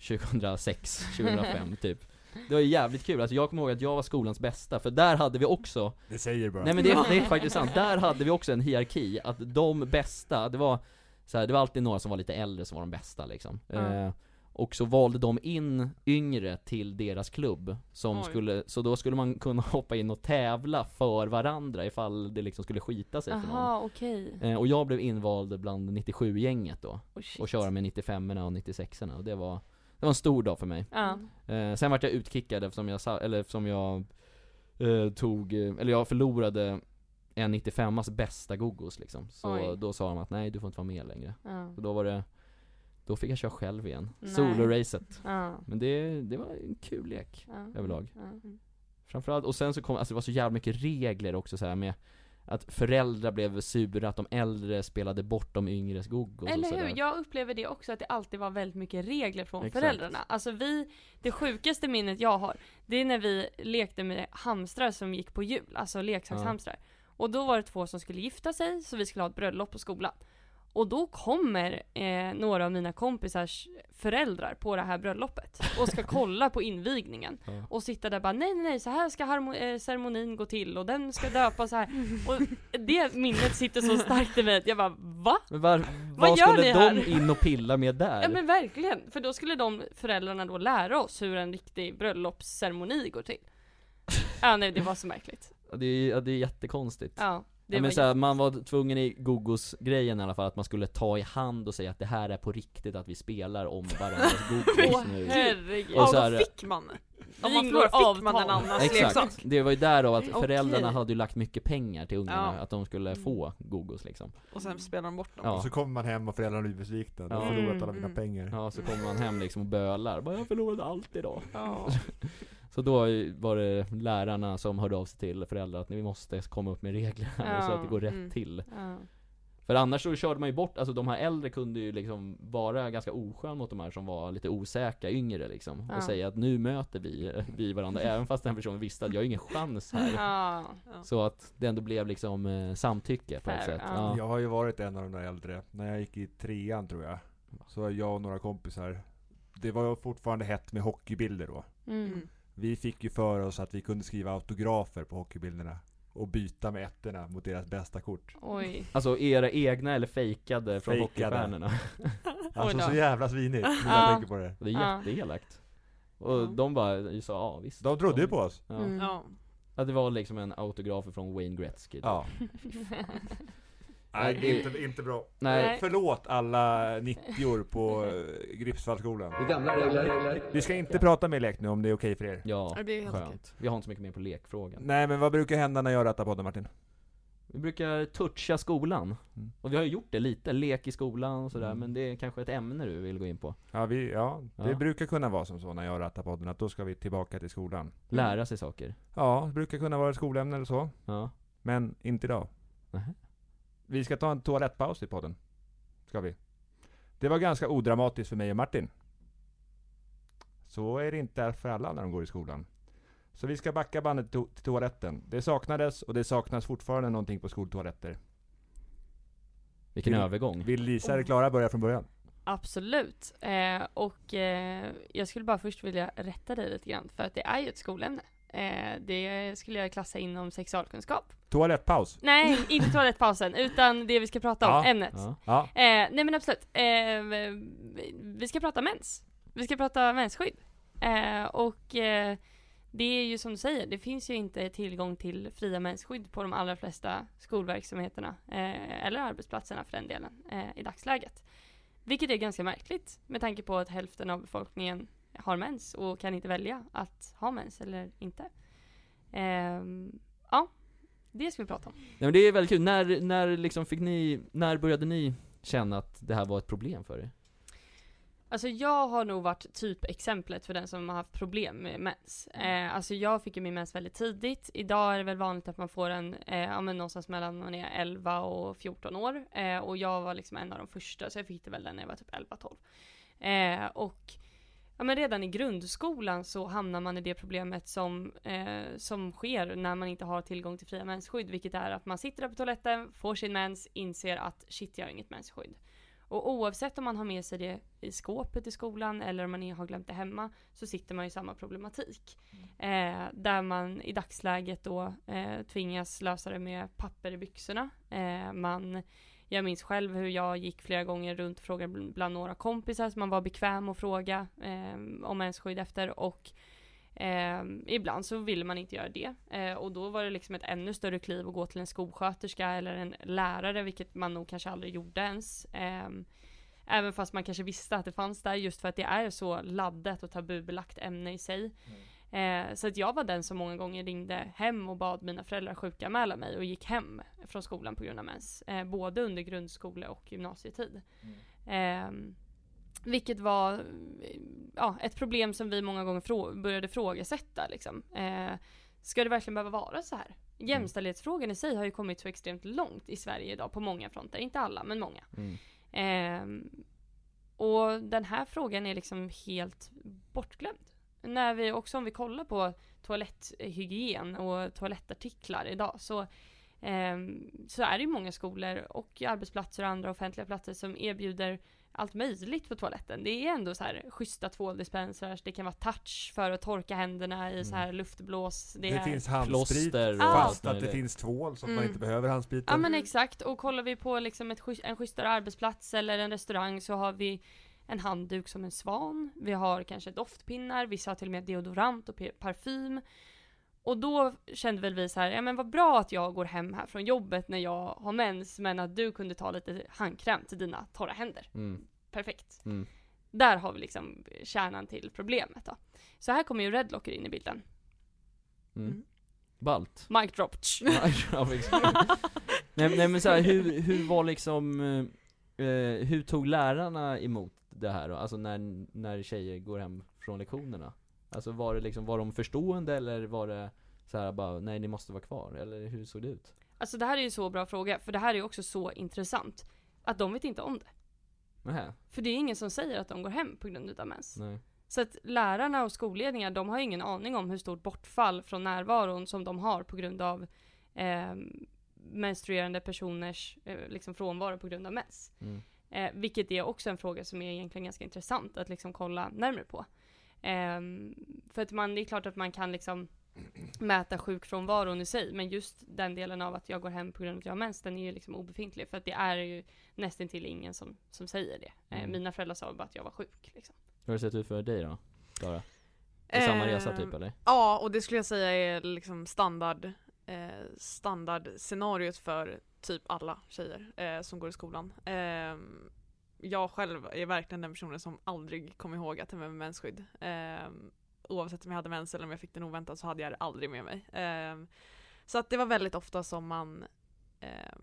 2006, 2005 typ. Det var ju jävligt kul, alltså jag kommer ihåg att jag var skolans bästa, för där hade vi också Det säger bara. Nej men det, det är faktiskt sant, där hade vi också en hierarki, att de bästa, det var så här, det var alltid några som var lite äldre som var de bästa liksom Ja. eh, Och så valde de in yngre till deras klubb, som Oj. skulle, så då skulle man kunna hoppa in och tävla för varandra ifall det liksom skulle skita sig för någon. Okej. Eh, och jag blev invald bland 97-gänget då, Oh, och köra med 95orna och 96orna och det var, det var en stor dag för mig. Ja. Eh, sen vart jag utkickad eftersom jag, eller eftersom jag eh, tog, eh, eller jag förlorade en 95as bästa gogos liksom. Så Oj. då sa de att nej du får inte vara med längre. Ja. Så då var det, då fick jag köra själv igen. Solo-racet. Ja. Men det, det var en kul lek. Överlag. Framförallt, och sen så kom, alltså det var så jävla mycket regler också så här med att föräldrar blev sura, att de äldre spelade bort de yngres gogos och Eller sådär. hur? Jag upplever det också att det alltid var väldigt mycket regler från Exakt. föräldrarna. Alltså vi, det sjukaste minnet jag har, det är när vi lekte med hamstrar som gick på jul, alltså leksakshamstrar. Och då var det två som skulle gifta sig, så vi skulle ha ett bröllop på skolan. Och då kommer eh, några av mina kompisars föräldrar på det här bröllopet och ska kolla på invigningen. Ja. Och sitta där bara nej nej nej så här ska harmo- eh, ceremonin gå till och den ska döpas så här. Och det minnet sitter så starkt i mig att jag bara va? Men var, Vad vad gör skulle ni de här? in och pilla med där? Ja men verkligen, för då skulle de föräldrarna då lära oss hur en riktig bröllopsceremoni går till. Ja nej det var så märkligt. Ja, det, är, ja, det är jättekonstigt. Ja, ja, men så här, jätte- man var tvungen i Gogos-grejen i alla fall, att man skulle ta i hand och säga att det här är på riktigt, att vi spelar om varandras Gogos nu. herregud. Och Ja, så vad här- fick man? Om man förlorar fick man en avtal. annans leksak? Exakt, det var ju därav att föräldrarna hade ju lagt mycket pengar till ungarna, Ja. att de skulle få Gogos liksom. Och sen spelar de bort dem. Ja. Och så kommer man hem och föräldrarna blir besvikna, de har Ja. förlorat alla mina Mm. pengar. Ja, så kommer man hem liksom och bölar, bara jag förlorade allt idag. Ja. Så då var det lärarna som hörde av sig till föräldrar att vi måste komma upp med regler här så Ja. att det går rätt Mm. till. Ja. För annars så körde man ju bort, alltså de här äldre kunde ju liksom vara ganska oskön mot de här som var lite osäkra, yngre liksom. Ja. Och säga att nu möter vi, vi varandra, även fast den personen visste att jag har ingen chans här. Ja. Så att det ändå blev liksom eh, samtycke på ett Fair, sätt. ja. Ja. Jag har ju varit en av de där äldre, när jag gick i trean tror jag. Så jag och några kompisar, det var ju fortfarande hett med hockeybilder då. Mm. Vi fick ju för oss att vi kunde skriva autografer på hockeybilderna. Och byta med ettorna mot deras bästa kort. Oj. Alltså era egna eller fejkade från Fejkade. hockeystjärnorna. Alltså så jävla svinigt, när Ja. jag tänker på det. Det är jätteelakt. Och Ja. de bara sa ja visst. De trodde ju på oss. Ja. Mm. Ja. Att det var liksom en autograf från Wayne Gretzky. Ja. Nej, Nej, det- inte, inte bra. Nej, Förlåt alla 90 på Gripsvallskolan. Det. Vi ska inte prata mer lek nu om det är okej för er. ja, Det är helt okej. skönt. Vi har inte så mycket mer på lekfrågan. Nej men vad brukar hända när jag rattar podden Martin? Vi brukar toucha skolan. Mm. Och vi har ju gjort det lite, lek i skolan och sådär, Mm. men det är kanske ett ämne du vill gå in på. Ja, vi, ja, det Ja. brukar kunna vara som så när jag rattar podden, att då ska vi tillbaka till skolan. Lära sig saker. Ja, det brukar kunna vara ett skolämne eller så. Ja. Men inte idag. Nähä. Vi ska ta en toalettpaus i podden. Ska vi. Det var ganska odramatiskt för mig och Martin. Så är det inte för alla när de går i skolan. Så vi ska backa bandet to- till toaletten. Det saknades och det saknas fortfarande någonting på skoltoaletter. Vilken Vill- övergång. Vill Lisa eller Klara börja från början? Absolut. Eh, och eh, jag skulle bara först vilja rätta dig lite grann, för att det är ju ett skolämne. Eh, det skulle jag klassa inom sexualkunskap. Toalettpaus. Nej, inte toalettpausen, utan det vi ska prata om, Ja. ämnet. Ja. Ja. Eh, nej men absolut. Eh, vi ska prata mens. Vi ska prata mensskydd. Eh, och eh, det är ju som du säger, det finns ju inte tillgång till fria mensskydd på de allra flesta skolverksamheterna, eh, eller arbetsplatserna för den delen, eh, i dagsläget. Vilket är ganska märkligt med tanke på att hälften av befolkningen har mens och kan inte välja att ha mens eller inte. Ehm, ja, det ska vi prata om. Nej men det är väldigt kul, när, när liksom fick ni, när började ni känna att det här var ett problem för er? Alltså jag har nog varit typexemplet för den som har haft problem med mens. Eh, alltså jag fick ju min mens väldigt tidigt. Idag är det väl vanligt att man får den eh, ja, men någonstans mellan man är 11 och 14 år. Eh, och jag var liksom en av de första, så jag fick det väl när jag var typ 11-12. Eh, och ja, men redan i grundskolan så hamnar man i det problemet som, eh, som sker när man inte har tillgång till fria mensskydd. Vilket är att man sitter där på toaletten, får sin mens, inser att shit jag har inget mensskydd. Och oavsett om man har med sig det i skåpet i skolan eller om man har glömt det hemma så sitter man i samma problematik. Eh, där man i dagsläget då eh, tvingas lösa det med papper i byxorna. Eh, man jag minns själv hur jag gick flera gånger runt och frågade bland några kompisar som man var bekväm att fråga eh, om mensskydd efter och eh, ibland så ville man inte göra det. Eh, och då var det liksom ett ännu större kliv att gå till en skolsköterska eller en lärare, vilket man nog kanske aldrig gjorde ens. Eh, även fast man kanske visste att det fanns där, just för att det är så laddat och tabubelagt ämne i sig. Mm. Eh, så att jag var den som många gånger ringde hem och bad mina föräldrar sjukanmäla mig och gick hem från skolan på grund av mens. Eh, både under grundskole och gymnasietid. Eh, vilket var eh, ja, ett problem som vi många gånger frå- började frågasätta. Liksom. Eh, ska det verkligen behöva vara så här? Jämställdhetsfrågan i sig har ju kommit så extremt långt i Sverige idag på många fronter. Inte alla, men många. Mm. Ehm, och den här frågan är liksom helt bortglömd. När vi också om vi kollar på toaletthygien och toalettartiklar idag så, ehm, så är det ju många skolor och arbetsplatser och andra offentliga platser som erbjuder allt möjligt på toaletten. Det är ändå så här schyssta tvåldispensers, det kan vara touch för att torka händerna i så här luftblås. Det, är, finns handsprit, fast att det finns tvål så att man Mm. inte behöver handspriten. Ja men exakt, och kollar vi på liksom ett, en schysstare arbetsplats eller en restaurang så har vi en handduk som en svan, vi har kanske doftpinnar, vissa har till och med deodorant och parfym. Och då kände väl vi så här, ja men vad bra att jag går hem här från jobbet när jag har mens, men att du kunde ta lite handkräm till dina torra händer. Mm. Perfekt. Mm. Där har vi liksom kärnan till problemet då. Så här kommer ju Redlocker in i bilden. Mm. Mm. Ballt. Mic drop. nej, nej men så här, hur, hur var liksom, eh, eh, hur tog lärarna emot det här då? Alltså när, när tjejer går hem från lektionerna? Alltså var det liksom, var de förstående eller var det så här bara, nej ni måste vara kvar? Eller hur såg det ut? Alltså det här är ju så bra fråga, för det här är ju också så intressant. Att de vet inte om det. Nähä, För det är ingen som säger att de går hem på grund utav mens. nej. Så att lärarna och skolledningar, de har ingen aning om hur stort bortfall från närvaron som de har på grund av eh, menstruerande personers eh, liksom frånvaro på grund av mens. Mm. Eh, vilket är också en fråga som är egentligen ganska intressant att liksom kolla närmare på. Ehm, för att man, det är klart att man kan liksom mäta sjukfrånvaron i sig, men just den delen av att jag går hem på grund av att jag har mens, den är ju liksom obefintlig. För att det är ju nästan till ingen som, som säger det. Eh, Mm. mina föräldrar sa bara att jag var sjuk. Liksom. Hur har det sett ut för dig då? Klara? Det är samma resa Eh, typ eller? Ja, och det skulle jag säga är liksom standard eh, standardscenariot för typ alla tjejer eh, som går i skolan. Eh, jag själv är verkligen den personen som aldrig kom ihåg att ta med mig mensskydd. Eh, oavsett om jag hade mens eller om jag fick den oväntat så hade jag det aldrig med mig. Eh, så att det var väldigt ofta som man eh,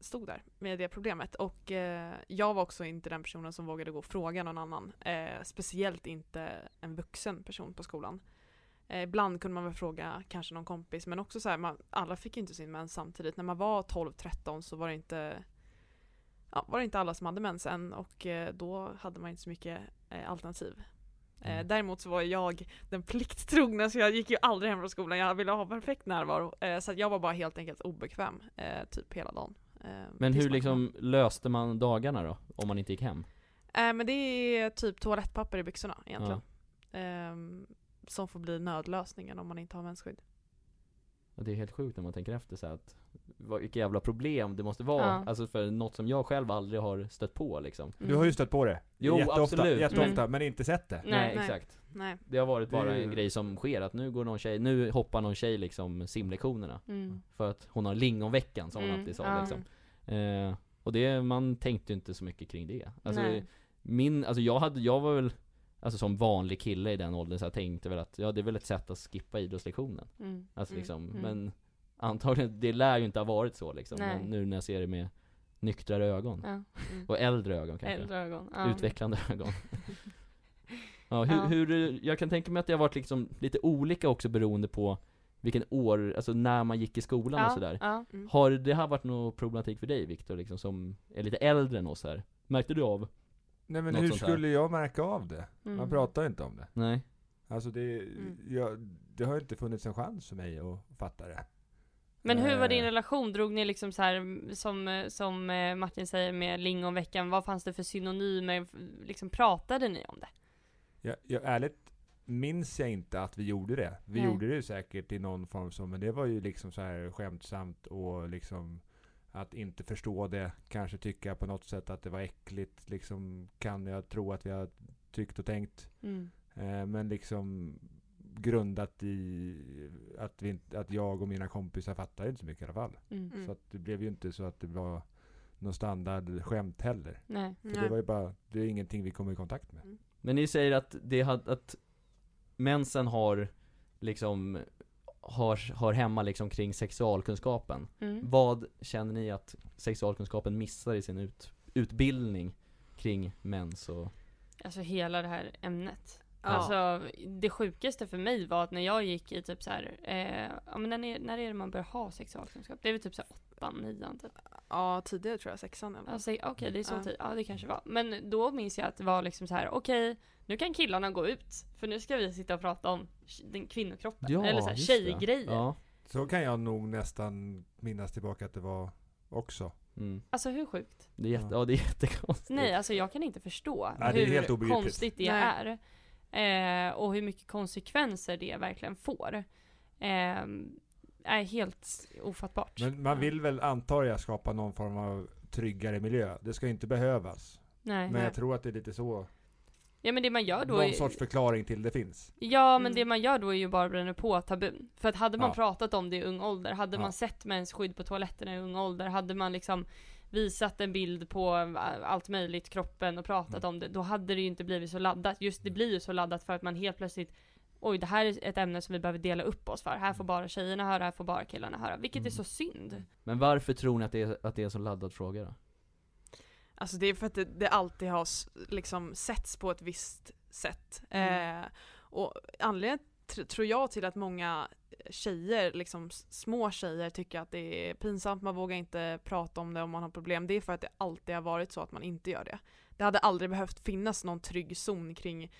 stod där med det problemet. Och eh, jag var också inte den personen som vågade gå och fråga någon annan. Eh, speciellt inte en vuxen person på skolan. Eh, ibland kunde man väl fråga kanske någon kompis men också så här, man, alla fick ju inte sin mens samtidigt. När man var 12-13 så var det inte ja, var det inte alla som hade mens än och eh, då hade man inte så mycket eh, alternativ. Eh, Mm. däremot så var jag den plikttrogna så jag gick ju aldrig hem från skolan. Jag ville ha perfekt närvaro. Eh, så att jag var bara helt enkelt obekväm eh, typ hela dagen. Men hur liksom löste man dagarna då? Om man inte gick hem? Men det är typ toalettpapper i byxorna egentligen. Ehm, som får bli nödlösningen om man inte har mensskydd. Ja, Det är helt sjukt när man tänker efter så att vad- vilka jävla problem det måste vara, Ja. alltså för något som jag själv aldrig har stött på liksom Du har ju stött på det. Jo, jätteofta, absolut. jätteofta Mm. men inte sett det. Nej. Nej, Nej. exakt Nej. Det har varit bara en grej som sker, att nu går någon tjej, nu hoppar någon tjej liksom simlektionerna Mm. För att hon har lingonveckan som hon Mm, alltid sa ja. liksom eh, Och det, man tänkte ju inte så mycket kring det Alltså Nej. min, alltså jag hade, jag var väl Alltså som vanlig kille i den åldern så jag tänkte väl att, ja det är väl ett sätt att skippa idrottslektionen Mm. Alltså Mm, liksom, mm. men Antagligen, det lär ju inte ha varit så liksom Nej. Men nu när jag ser det med nyktrare ögon Ja. Mm. Och äldre ögon kanske Äldre ögon. Ja. Utvecklande ögon Ja, hur, Ja. hur, jag kan tänka mig att det har varit liksom lite olika också beroende på vilken år, alltså när man gick i skolan och sådär. Mm. Har det här varit någon problematik för dig Viktor, liksom, som är lite äldre än oss här? Märkte du av? Nej men Något hur skulle jag märka av det? Mm. Man pratar inte om det. Nej? Alltså det, Mm. jag, det har inte funnits en chans för mig att fatta det. Men hur var din Eh. relation? Drog ni liksom så här som, som eh, Martin säger med lingonveckan, vad fanns det för synonymer? Liksom pratade ni om det? Jag, jag, ärligt minns jag inte att vi gjorde det. Vi Nej. gjorde det säkert i någon form så, men det var ju liksom så här skämtsamt och liksom att inte förstå det, kanske tycka på något sätt att det var äckligt, liksom kan jag tro att vi har tyckt och tänkt. Mm. Eh, men liksom grundat i att, vi, inte- att jag och mina kompisar fattar inte så mycket i alla fall. Mm. Mm. Så att det blev ju inte så att det var någon standardskämt heller. Nej. För det var ju bara, det är ingenting vi kommer i kontakt med. Men ni säger att det har, att mensen har liksom har, har hemma liksom kring sexualkunskapen. Mm. Vad känner ni att sexualkunskapen missar i sin ut, utbildning kring mens och Alltså hela det här ämnet. Ja. Alltså det sjukaste för mig var att när jag gick i typ så här, eh, ja men när, är- när är det man börjar ha sexualkunskap? Det är väl typ så här åttan, nian typ. Ja, tidigare tror jag, sexan fall. Alltså, Okej det är så Ja. tid, ja det kanske var. Men då minns jag att det var liksom så här: okej nu kan killarna gå ut. För nu ska vi sitta och prata om den kvinnokroppen. Eller så här, just det. tjejgrejer. Ja. Så kan jag nog nästan minnas tillbaka att det var också. Mm. Alltså hur sjukt? Det är jätte, ja det är jättekonstigt. Nej, alltså jag kan inte förstå Nej, det är hur obegripligt. konstigt det Nej. är. Eh, och hur mycket konsekvenser det verkligen får. Eh, är helt ofattbart. Men man vill väl, antar jag, skapa någon form av tryggare miljö. Det ska inte behövas. Nej. Men jag tror att det är lite så, Ja men det man gör då någon är, sorts förklaring till det finns. Ja men Mm. det man gör då är ju bara att bränna på tabun. För att hade man Ja. pratat om det i ung ålder, hade Ja. man sett mensskydd på toaletterna i ung ålder, hade man liksom visat en bild på äh, allt möjligt, kroppen och pratat Mm. om det, då hade det ju inte blivit så laddat. Just det blir ju så laddat för att man helt plötsligt Oj, det här är ett ämne som vi behöver dela upp oss för. Här får bara tjejerna höra, här får bara killarna höra. Vilket är Mm. så synd. Men varför tror ni att det är, att det är en så laddad fråga då? Alltså det är för att det, det alltid har liksom setts på ett visst sätt. Mm. Eh, och anledningen tr- tror jag till att många tjejer, liksom små tjejer tycker att det är pinsamt, man vågar inte prata om det om man har problem, det är för att det alltid har varit så att man inte gör det. Det hade aldrig behövt finnas någon trygg zon kring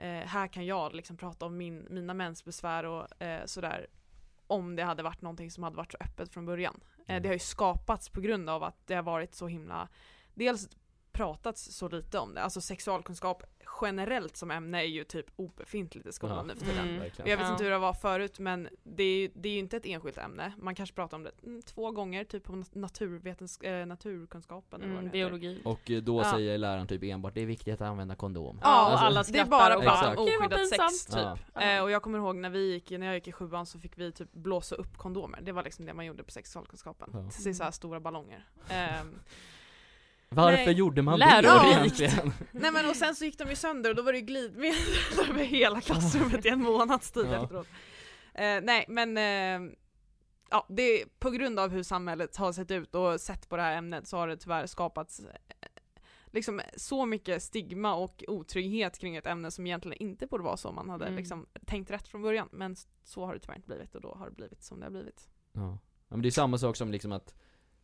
eh, här kan jag liksom prata om min, mina mensbesvär och eh, sådär om det hade varit någonting som hade varit så öppet från början. Eh, Mm. det har ju skapats på grund av att det har varit så himla dels pratats så lite om det, alltså sexualkunskap generellt som ämne är ju typ obefintligt i skolan Ja. nu för tiden. Mm. Och jag vet inte hur det var förut men det är, ju- det är ju inte ett enskilt ämne. Man kanske pratar om det mm, två gånger, typ på naturvetens, eh, naturkunskapen eller Mm, heter. biologi. Och eh, då Ja. säger läraren typ enbart, det är viktigt att använda kondom. Ja, och alla det är skrattar bara och bara, om "Gud, vad oskyddat sex pinsamt." typ. Ja. Eh, och jag kommer ihåg när vi gick, när jag gick i sjuan så fick vi typ blåsa upp kondomer. Det var liksom det man gjorde på sexualkunskapen. Ja. Till så här stora ballonger. Ehm, Varför Nej. gjorde man det egentligen? Nej men och sen så gick de ju sönder och då var det ju glidmedel över hela klassrummet i en månads tid Ja. efteråt. Eh, nej men eh, ja, det är på grund av hur samhället har sett ut och sett på det här ämnet så har det tyvärr skapats eh, liksom så mycket stigma och otrygghet kring ett ämne som egentligen inte borde vara så man hade Mm. liksom tänkt rätt från början. Men så har det tyvärr inte blivit och då har det blivit som det har blivit. Ja. ja men det är samma sak som liksom att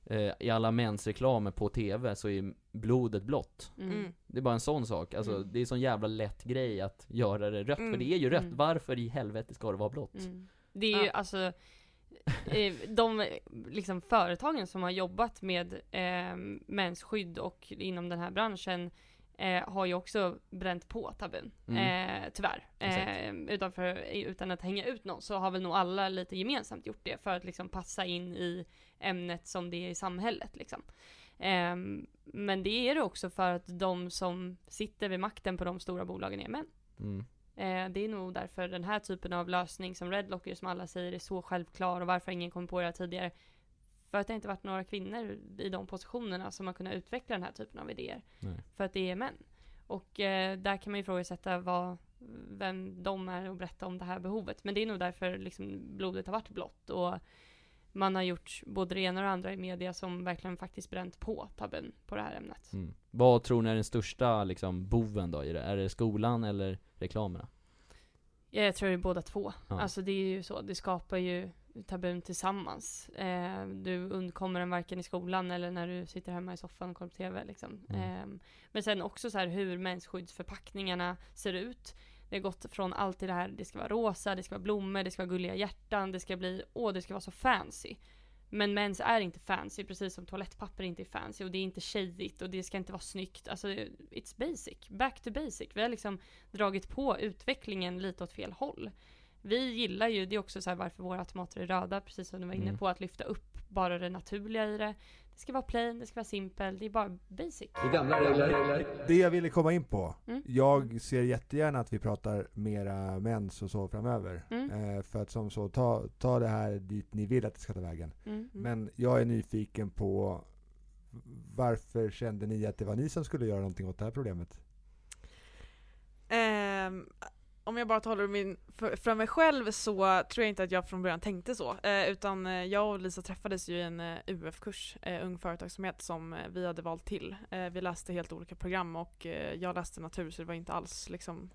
eh, i alla mensreklamer på TV så är blodet blått. Mm. Mm. Det är bara en sån sak, alltså Mm. det är en sån jävla lätt grej att göra det rött, Mm. för det är ju rött, Mm. varför i helvete ska det vara blått? Mm. Det är ju Ja. alltså eh, de liksom företagen som har jobbat med eh, mensskydd och inom den här branschen eh, har ju också bränt på tabun. Mm. Eh, tyvärr. Eh, utanför, utan att hänga ut någon så har väl nog alla lite gemensamt gjort det för att liksom passa in i ämnet som det är i samhället liksom. Eh, men det är det också för att de som sitter vid makten på de stora bolagen är män. Mm. Eh, det är nog därför den här typen av lösning som Redlocker som alla säger är så självklar och varför ingen kom på det tidigare. För att det inte varit några kvinnor i de positionerna som har kunnat utveckla den här typen av idéer. Nej. För att det är män. Och eh, där kan man ju ifrågasätta vad, vem de är och berätta om det här behovet. Men det är nog därför liksom blodet har varit blått. Och man har gjort både det ena och det andra i media som verkligen faktiskt bränt på tabun på det här ämnet. Mm. Vad tror ni är den största liksom boven då i det? Är det skolan eller reklamerna? Jag tror det är båda två. Ja. Alltså det är ju så, det skapar ju tabun tillsammans. Eh, du undkommer den varken i skolan eller när du sitter hemma i soffan och kollar på TV liksom. Mm. Eh, men sen också så här hur mensskyddsförpackningarna ser ut. Det har gått från allt det här, det ska vara rosa, det ska vara blommor, det ska vara gulliga hjärtan, det ska bli, åh det ska vara så fancy. Men mens är inte fancy, precis som toalettpapper inte är fancy och det är inte tjejigt och det ska inte vara snyggt. Alltså it's basic, back to basic. Vi har liksom dragit på utvecklingen lite åt fel håll vi gillar ju, det är också så här varför våra tomater är röda, precis som du var inne Mm. på, att lyfta upp bara det naturliga i det. Det ska vara plain, det ska vara simpel, det är bara basic. Det jag ville komma in på. Mm. Jag ser jättegärna att vi pratar mera mens och så framöver. Mm. Eh, för att som så, ta, ta det här dit ni vill att det ska ta vägen. Mm. Men jag är nyfiken på varför kände ni att det var ni som skulle göra någonting åt det här problemet? Ehm, om jag bara talar min, för, för mig själv så tror jag inte att jag från början tänkte så. Eh, utan eh, jag och Lisa träffades ju i en eh, UF-kurs, eh, Ung Företagsamhet, som eh, vi hade valt till. Eh, vi läste helt olika program och jag läste natur så det var inte alls liksom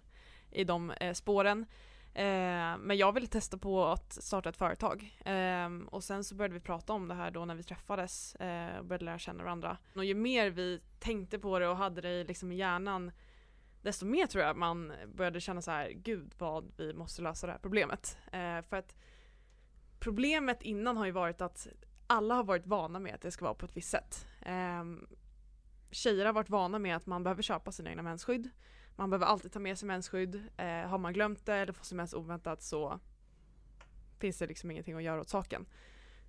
i de spåren. Eh, men jag ville testa på att starta ett företag. Ehm, och sen så började vi prata om det här då när vi träffades eh, och började lära känna varandra. Och ju mer vi tänkte på det och hade det liksom i hjärnan desto mer tror jag man började känna så här, gud vad vi måste lösa det här problemet. Eh, för att problemet innan har ju varit att alla har varit vana med att det ska vara på ett visst sätt. Eh, tjejer har varit vana med att man behöver köpa sina egna mensskydd. Man behöver alltid ta med sig mensskydd. Eh, har man glömt det eller får sin mens oväntat så finns det liksom ingenting att göra åt saken.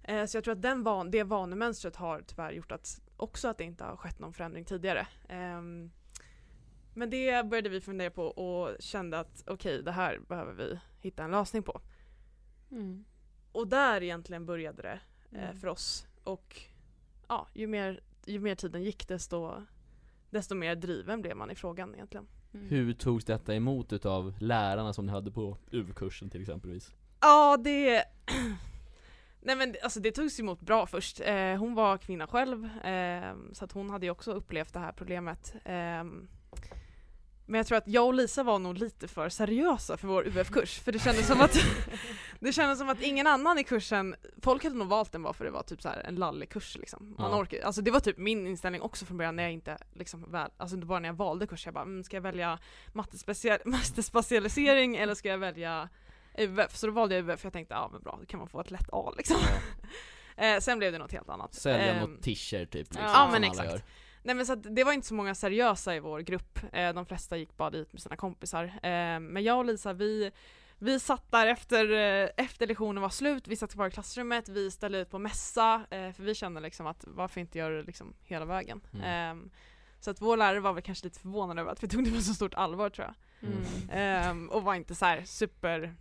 Eh, så jag tror att den van, det vanemönstret har tyvärr gjort att också att det inte har skett någon förändring tidigare. Ehm, men det började vi fundera på och kände att okej, det här behöver vi hitta en lösning på. Mm. Och där egentligen började det eh, Mm. för oss. Och ja, ju mer, ju mer tiden gick desto, desto mer driven blev man i frågan egentligen. Mm. Hur togs detta emot utav lärarna som ni hade på UV-kursen till exempelvis? Ja, det... Nej men alltså det togs emot bra först. Eh, hon var kvinna själv, eh, så att hon hade ju också upplevt det här problemet. Eh, men jag tror att jag och Lisa var nog lite för seriösa för vår UF-kurs, för det kändes som att det kändes som att ingen annan i kursen, folk hade nog valt den bara för det var typ så en lallig kurs liksom. Man Ja. orkar, alltså det var typ min inställning också från början när jag inte liksom väl, alltså inte bara när jag valde kurs, jag bara mm, ska jag välja mattespecial- mattespecialisering eller ska jag välja UF? Så då valde jag UF för jag tänkte ja men bra, då kan man få ett lätt A liksom. eh, sen blev det något helt annat. Sälja Ehm, något t-shirt typ liksom, ja, men exakt. gör. Nej men så att det var inte så många seriösa i vår grupp, eh, de flesta gick bara dit med sina kompisar. Eh, men jag och Lisa vi, vi satt där efter, eh, efter lektionen var slut, vi satt kvar i klassrummet, vi ställde ut på mässa, eh, för vi kände liksom att varför inte göra det liksom hela vägen. Mm. Eh, så att vår lärare var väl kanske lite förvånad över att vi tog det på så stort allvar tror jag. Mm. Eh, och var inte så här super,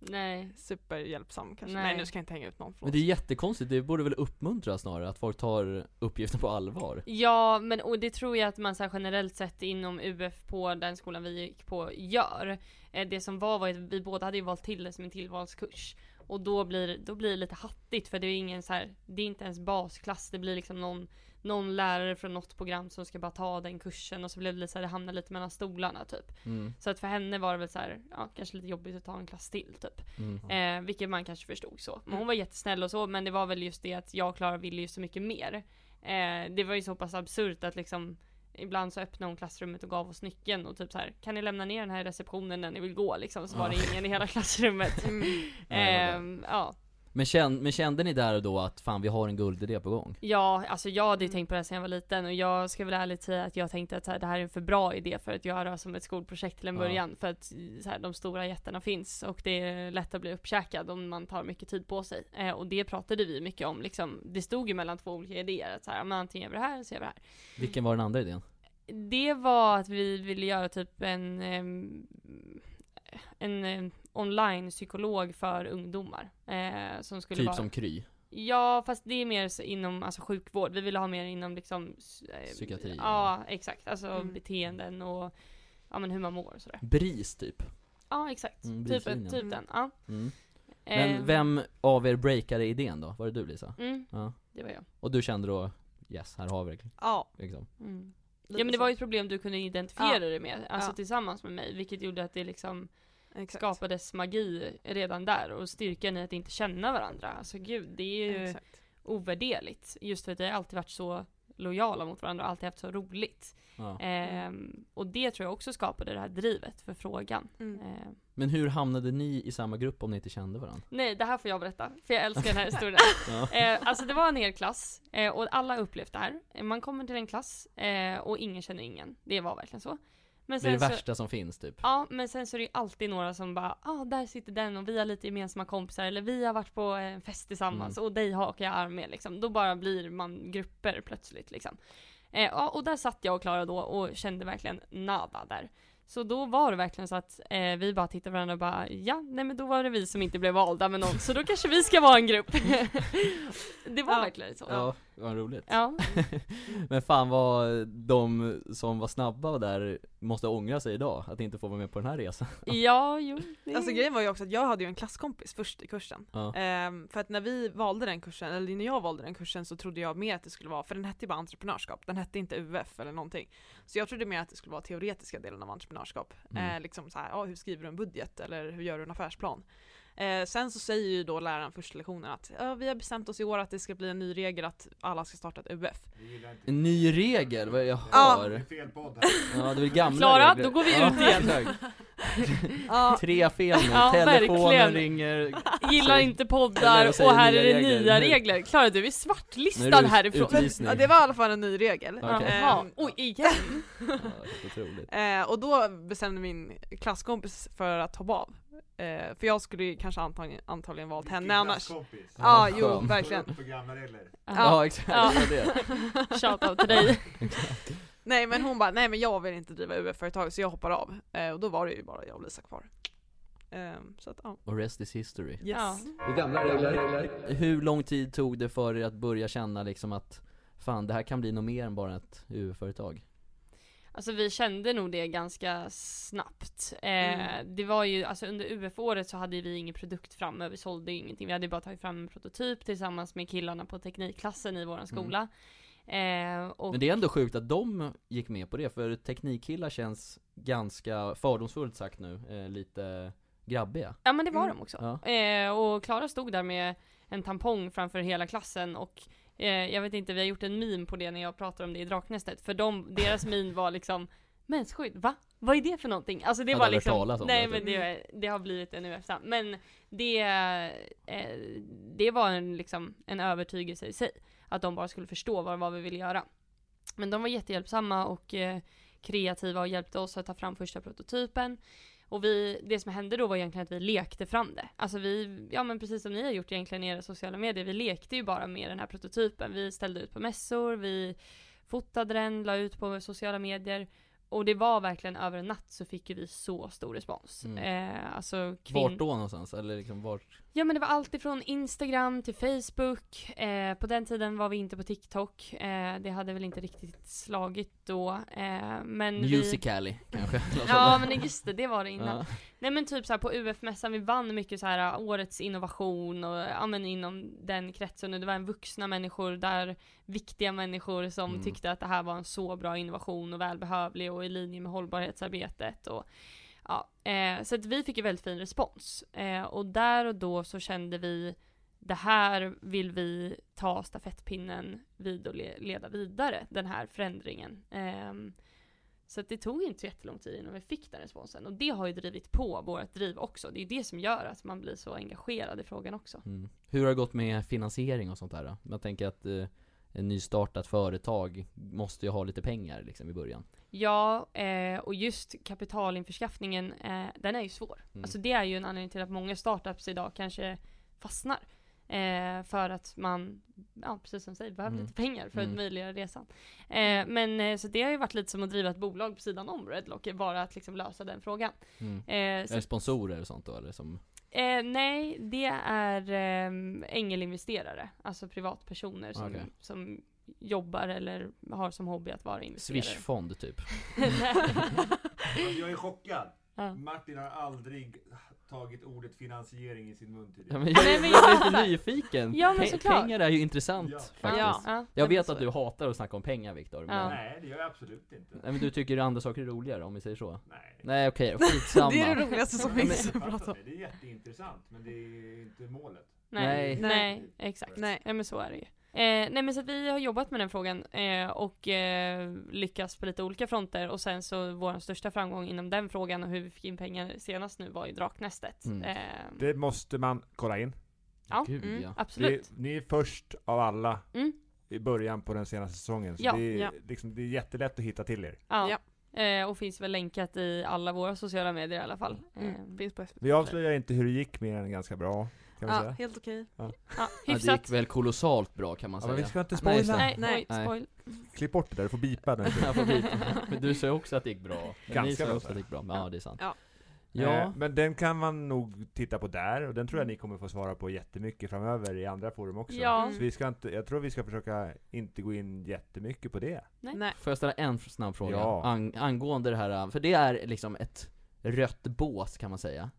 Nej. super hjälpsam kanske. Nej. Nej, nu ska jag inte hänga ut någon, Men förlåt. det är jättekonstigt, det borde väl uppmuntra snarare att folk tar uppgiften på allvar? Ja, men och det tror jag att man så här generellt sett inom UF på den skolan vi gick på gör. Eh, Det som var var att vi båda hade ju valt till det som en tillvalskurs. Och då blir, då blir det lite hattigt för det är ingen så här, det är inte ens basklass, det blir liksom någon, någon lärare från något program som ska bara ta den kursen och så blev det lite så här, det hamnar lite mellan stolarna typ. Mm. Så att för henne var det väl så här, ja kanske lite jobbigt att ta en klass till typ. Mm. Eh, vilket man kanske förstod så. Men hon var jättesnäll och så, men det var väl just det att jag och Klara ville ju så mycket mer. Eh, det var ju så pass absurt att liksom Ibland så öppnade hon klassrummet och gav oss nyckeln och typ så här, Kan ni lämna ner den här receptionen när ni vill gå liksom? Så var det ingen i hela klassrummet. Mm. Ehm, ja. Men, känn, men kände ni där och då att fan vi har en guldidé på gång? ja, alltså jag hade ju Mm. tänkt på det sedan jag var liten och jag ska väl ärligt säga att jag tänkte att så här, det här är en för bra idé för att göra som ett skolprojekt till en Ja. början. För att så här, de stora jättarna finns och det är lätt att bli uppkäkad om man tar mycket tid på sig. Eh, och det pratade vi mycket om liksom. Det stod ju mellan två olika idéer. Att så här, men antingen gör vi det här eller så gör vi det här. Vilken var den andra idén? Det var att vi ville göra typ en, ehm, en eh, online psykolog för ungdomar. Eh, som skulle Typ vara... som Kry? Ja, fast det är mer inom alltså, sjukvård. Vi ville ha mer inom liksom... eh, Psykiatri, Ja, exakt. Alltså Mm. beteenden och ja, men hur man mår och sådär. BRIS typ? Ja, exakt. Mm, typ, typ den. Ja. Mm. Eh, Men vem av er breakade idén då? Var det du Lisa? Mm, Ja. det var jag. Och du kände då, yes, här har vi det Ja, liksom. Ja men det var ju ett problem du kunde identifiera Ja. det med, alltså Ja. tillsammans med mig, vilket gjorde att det liksom Exakt. skapades magi redan där och styrkan i att inte känna varandra. Alltså gud, det är ju Exakt. ovärderligt. Just för att vi har alltid varit så lojala mot varandra och alltid haft så roligt. Ja. Ehm, och det tror jag också skapade det här drivet för frågan. Mm. Ehm, Men hur hamnade ni i samma grupp om ni inte kände varandra? nej, det här får jag berätta, för jag älskar den här historien. Ja. Eh, alltså det var en hel klass, eh, och alla upplevt det här. Eh, Man kommer till en klass, eh, och ingen känner ingen. Det var verkligen så. Men Det är det så, värsta som finns typ. Ja, men sen så är det ju alltid några som bara, ja ah, där sitter den och vi har lite gemensamma kompisar eller vi har varit på en fest tillsammans Mm. och dig hakar jag arm med liksom. Då bara blir man grupper plötsligt liksom. Eh, ja, och där satt jag och Klara då och kände verkligen nada där. Så då var det verkligen så att eh, vi bara tittade på varandra och bara, ja, nej men då var det vi som inte blev valda med någon, så då kanske vi ska vara en grupp. det var Ja. verkligen så. Ja, vad roligt. Ja. Men fan vad de som var snabba där måste ångra sig idag, att inte få vara med på den här resan. Ja, jo. det- Alltså grejen var ju också att jag hade ju en klasskompis först i kursen. Ja. Ehm, för att när vi valde den kursen, eller när jag valde den kursen så trodde jag mer att det skulle vara, för den hette ju bara entreprenörskap, den hette inte UF eller någonting. Så jag trodde mer att det skulle vara teoretiska delen av entreprenörskap. Mm. Eh, liksom så här, ja, hur skriver du en budget eller hur gör du en affärsplan? Eh, sen så säger ju då läraren första lektionen att ja, vi har bestämt oss i år att det ska bli en ny regel att alla ska starta ett UF. En ny regel, vad jag Ja. hör. Fel podd. Ja, det är gamla Klara, regler. då går vi Ja, ut igen. Ja, Tre fel nu, Ja, telefonen verkligen. ringer. Gillar Så- inte poddar och här är det regler. nya regler. Klara du är svartlistad är härifrån. utvisning. ja, det var i alla fall en ny regel. Jaha, Ehm, oj igen. Ja. Eh, och då bestämde min klasskompis för att hoppa av. Eh, för jag skulle ju kanske antagligen, antagligen valt henne annars. Ja, Ja, jo, skön. verkligen. Gamla regler. Ja, exakt, Ja. det. Shoutout till dig. Nej men hon bara, nej men jag vill inte driva UF-företag så jag hoppar av. Eh, och då var det ju bara jag och Lisa kvar. Eh, så att ja. Och rest is history. Yes. Ja. Regler. Hur lång tid tog det för er att börja känna liksom att Fan, det här kan bli något mer än bara ett UF-företag? Alltså vi kände nog det ganska snabbt. Eh, Det var ju, alltså under UF-året så hade vi ingen produkt framme, vi sålde ingenting. Vi hade bara tagit fram en prototyp tillsammans med killarna på teknikklassen i våran skola. Eh, och Men det är ändå sjukt att de gick med på det, för teknikkillar känns ganska, fördomsfullt sagt nu, eh, lite grabbiga. Ja men det var Mm. de också. Ja. Eh, och Klara stod där med en tampong framför hela klassen och jag vet inte, vi har gjort en meme på det när jag pratar om det i Draknästet. För de, deras min var liksom Mensskydd, va? Vad är det för någonting? Alltså det Jag var liksom, nej det, men det, det har blivit en UF Men det, eh, det var en, liksom, en övertygelse i sig. Att de bara skulle förstå vad, vad vi ville göra. Men de var jättehjälpsamma och eh, kreativa och hjälpte oss att ta fram första prototypen. Och vi, det som hände då var egentligen att vi lekte fram det. Alltså vi, ja men precis som ni har gjort egentligen i era sociala medier, vi lekte ju bara med den här prototypen. Vi ställde ut på mässor, vi fotade den, la ut på sociala medier. Och det var verkligen över en natt så fick vi så stor respons. Mm. Eh, alltså kvin- Vart då någonstans? Eller liksom vart? Ja men det var allt ifrån Instagram till Facebook. Eh, på den tiden var vi inte på TikTok. Eh, det hade väl inte riktigt slagit då. Eh, men vi... Musical.ly kanske? Ja men just det, det var det innan. Ja. Nej men typ så på UF-mässan, vi vann mycket så här uh, årets innovation och ja men inom den kretsen och det var en vuxna människor där, viktiga människor som Mm. tyckte att det här var en så bra innovation och välbehövlig och i linje med hållbarhetsarbetet och ja, eh, så att vi fick ju väldigt fin respons. Eh, och där och då så kände vi det här vill vi ta stafettpinnen vid och le- leda vidare, den här förändringen. Ehm, så det tog inte så jättelång tid innan vi fick den responsen. Och det har ju drivit på vårt driv också. Det är ju det som gör att man blir så engagerad i frågan också. Mm. Hur har det gått med finansiering och sånt där då? Jag tänker att eh, en nystartat företag måste ju ha lite pengar liksom i början. Ja, eh, och just kapitalinförskaffningen, eh, den är ju svår. Mm. Alltså det är ju en anledning till att många startups idag kanske fastnar. Eh, för att man, ja precis som du säger, behöver Mm. lite pengar för Mm. att möjliggöra resan. Eh, men eh, så det har ju varit lite som att driva ett bolag på sidan om Redlock, bara att liksom lösa den frågan. Mm. Eh, Är så det sponsorer och sånt då eller som? Eh, nej, det är eh, ängelinvesterare, alltså privatpersoner som, Okej. som jobbar eller har som hobby att vara investerare. Swishfond typ? Jag är chockad. Ja. Martin har aldrig tagit ordet finansiering i sin mun Ja, tidigare. men jag, men jag är lite nyfiken. Ja, men Pe- såklart. Pengar är ju intressant Ja. faktiskt. Ja, ja. Jag vet att du hatar att snacka om pengar Viktor, men, Ja. Nej, det gör jag absolut inte. Nej, men du tycker andra saker är roligare om vi säger så? Nej. Nej okej, skitsamma. Det är det roligaste som finns att prata om. det. Är jätteintressant, men det är inte målet. Nej, Nej. nej, Nej. exakt. Nej. Nej. men så är det ju. Eh, nej men så att vi har jobbat med den frågan eh, och eh, lyckats på lite olika fronter och sen så vår största framgång inom den frågan och hur vi fick in pengar senast nu var ju Draknästet. Mm. Eh, Det måste man kolla in. Ja. Gud Mm. ja. Det, absolut. ni är först av alla Mm. i början på den senaste säsongen. Så Ja, det, är, ja. liksom, det är jättelätt att hitta till er. Ja. Ja. Eh, och finns väl länkat i alla våra sociala medier i alla fall. Mm. Eh, Finns på SVT. Vi avslöjar inte hur det gick mer än ganska bra, kan vi Ja, säga. helt okej. ja, Ja, det hyfsat. gick väl kolossalt bra kan man Ja, säga. men vi ska inte Nej, spoila. Nej, Nej. Nej. spoil. Klipp bort det där, du får bipa den. Jag får bita. Men du sa ju också att det gick bra. Ganska ni sa bra, också sa att det gick bra. Ja, det är sant. Ja. Ja. Eh, men den kan man nog titta på där, och den tror jag ni kommer få svara på jättemycket framöver i andra forum också. Ja. Mm. Så vi ska inte, jag tror vi ska försöka inte gå in jättemycket på det. Nej. Nej. Får jag ställa en snabb fråga? Ja. Ang- angående det här, för det är liksom ett rött bås kan man säga.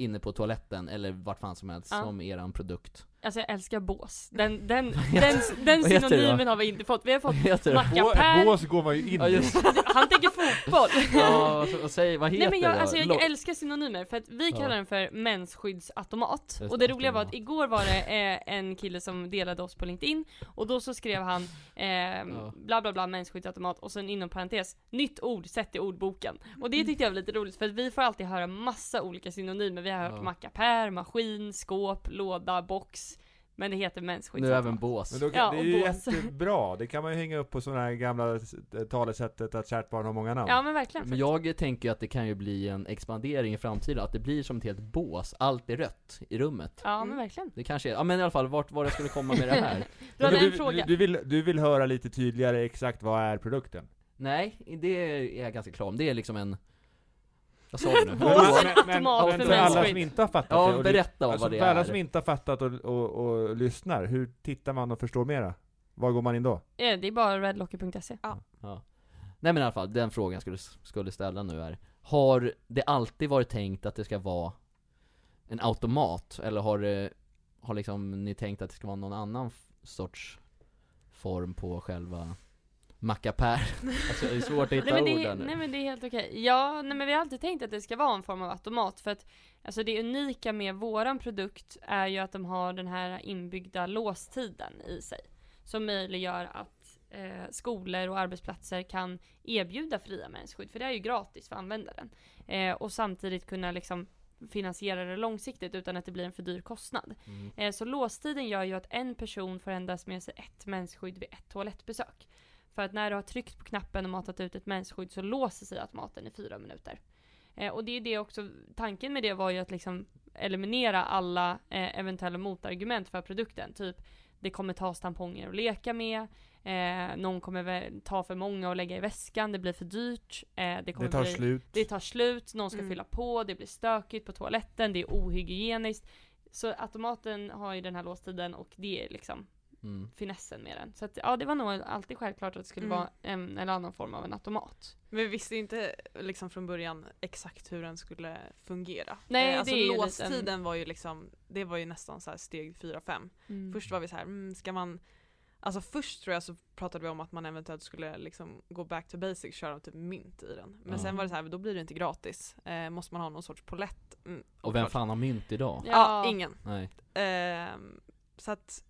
Inne på toaletten, eller vart fan som helst, Ja. som eran produkt. Alltså jag älskar bås. Den, den, den, den synonymen har vi inte fått. Vi har fått mackapär. Bås går man ju in i. Han tänker fotboll. Ja, vad- säger, vad heter Nej men jag, det? alltså, jag älskar synonymer för att vi kallar den för mensskyddsautomat. Just Och det roliga var att igår var det eh, en kille som delade oss på LinkedIn och då så skrev han eh, bla bla bla mensskyddsautomat och sen inom parentes nytt ord, sätt i ordboken. Och det tyckte jag var lite roligt för att vi får alltid höra massa olika synonymer. Vi har hört Ja. mackapär, maskin, skåp, låda, box. Men det heter Nu mensskyddsautomat. även bås. Men då Ja, det är ju bås. jättebra, det kan man ju hänga upp på sådana här gamla s- talesättet att kärt barn har många namn. Ja men verkligen. Men jag tänker ju att det kan ju bli en expandering i framtiden, att det blir som ett helt bås, allt är rött i rummet. Ja men verkligen. Det kanske är, ja men i alla fall vart var jag skulle komma med det här. Du hade en du, fråga. Du, du, vill, du vill höra lite tydligare exakt vad är produkten? Nej, det är jag ganska klar om. Det är liksom en... Vad sa du nu? Men- Bås men- men- automat men för för alla som inte har fattat det, Ja, och du- berätta om alltså, vad det för alla är. som inte har fattat och, och, och lyssnar, hur tittar man och förstår mera? Var går man in då? Eh, Det är bara redlocker.se. Ja. Nej men i alla fall, den frågan jag skulle, skulle ställa nu är Har det alltid varit tänkt att det ska vara en automat? Eller har det, har liksom ni tänkt att det ska vara någon annan sorts form på själva mackapär? alltså det är svårt att hitta Nej men, det, ord är- där nu. nej men det är helt okej. Ja, nej men vi har alltid tänkt att det ska vara en form av automat för att Alltså det unika med våran produkt är ju att de har den här inbyggda låstiden i sig. Som möjliggör att eh, skolor och arbetsplatser kan erbjuda fria mensskydd, för det är ju gratis för användaren. Eh, och samtidigt kunna liksom finansiera det långsiktigt utan att det blir en för dyr kostnad. Mm. Eh, så låstiden gör ju att en person får endast med sig ett mensskydd vid ett toalettbesök. För att när du har tryckt på knappen och matat ut ett mensskydd så låser sig automaten i fyra minuter. Eh, och det är det också, tanken med det var ju att liksom eliminera alla eh, eventuella motargument för produkten. Typ, det kommer tas tamponger att leka med, eh, någon kommer ta för många och lägga i väskan, det blir för dyrt, eh, det kommer Det tar bli slut. det tar slut, någon ska Mm. fylla på, det blir stökigt på toaletten, det är ohygieniskt. Så automaten har ju den här låstiden och det är liksom Mm. finessen med den. Så att, ja, det var nog alltid självklart att det skulle Mm. vara en eller annan form av en automat. Men vi visste inte liksom från början exakt hur den skulle fungera. Nej, Eh, alltså det är ju låstiden var ju liksom, det var ju nästan så här steg 4-5. Först var vi så här, mm, ska man Alltså först tror jag så pratade vi om att man eventuellt skulle liksom gå back to basics, köra typ mynt i den. Men Ja. sen var det så här, då blir det inte gratis. Eh, måste man ha någon sorts polett? Mm, Och vem fan har mynt idag? Ja. Ja, ingen. Nej. Ehm, så att.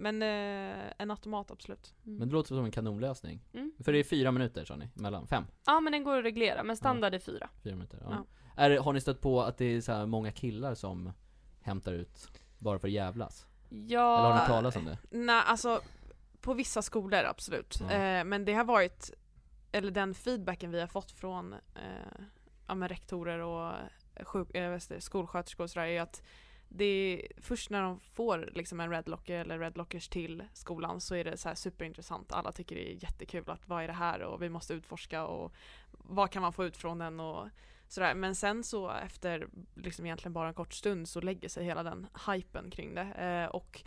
Men eh, en automat absolut. Mm. Men det låter som en kanonlösning. Mm. För det är fyra minuter sa ni, mellan fem, Ja men den går att reglera, men standard är fyra. fyra minuter. Ja. Ja. Är, har ni stött på att det är så här många killar som hämtar ut bara för att jävlas? Ja, Eller har ni talas om det? Nej, alltså på vissa skolor absolut. Ja. Eh, men det har varit, eller den feedbacken vi har fått från eh, ja, rektorer och sjuk, det, skolsköterskor och sådär är att det är först när de får liksom en redlocker eller redlockers till skolan så är det så superintressant. Alla tycker det är jättekul att vad är det här och vi måste utforska och vad kan man få ut från den och sådär. Men sen så efter liksom egentligen bara en kort stund så lägger sig hela den hypen kring det. Eh, och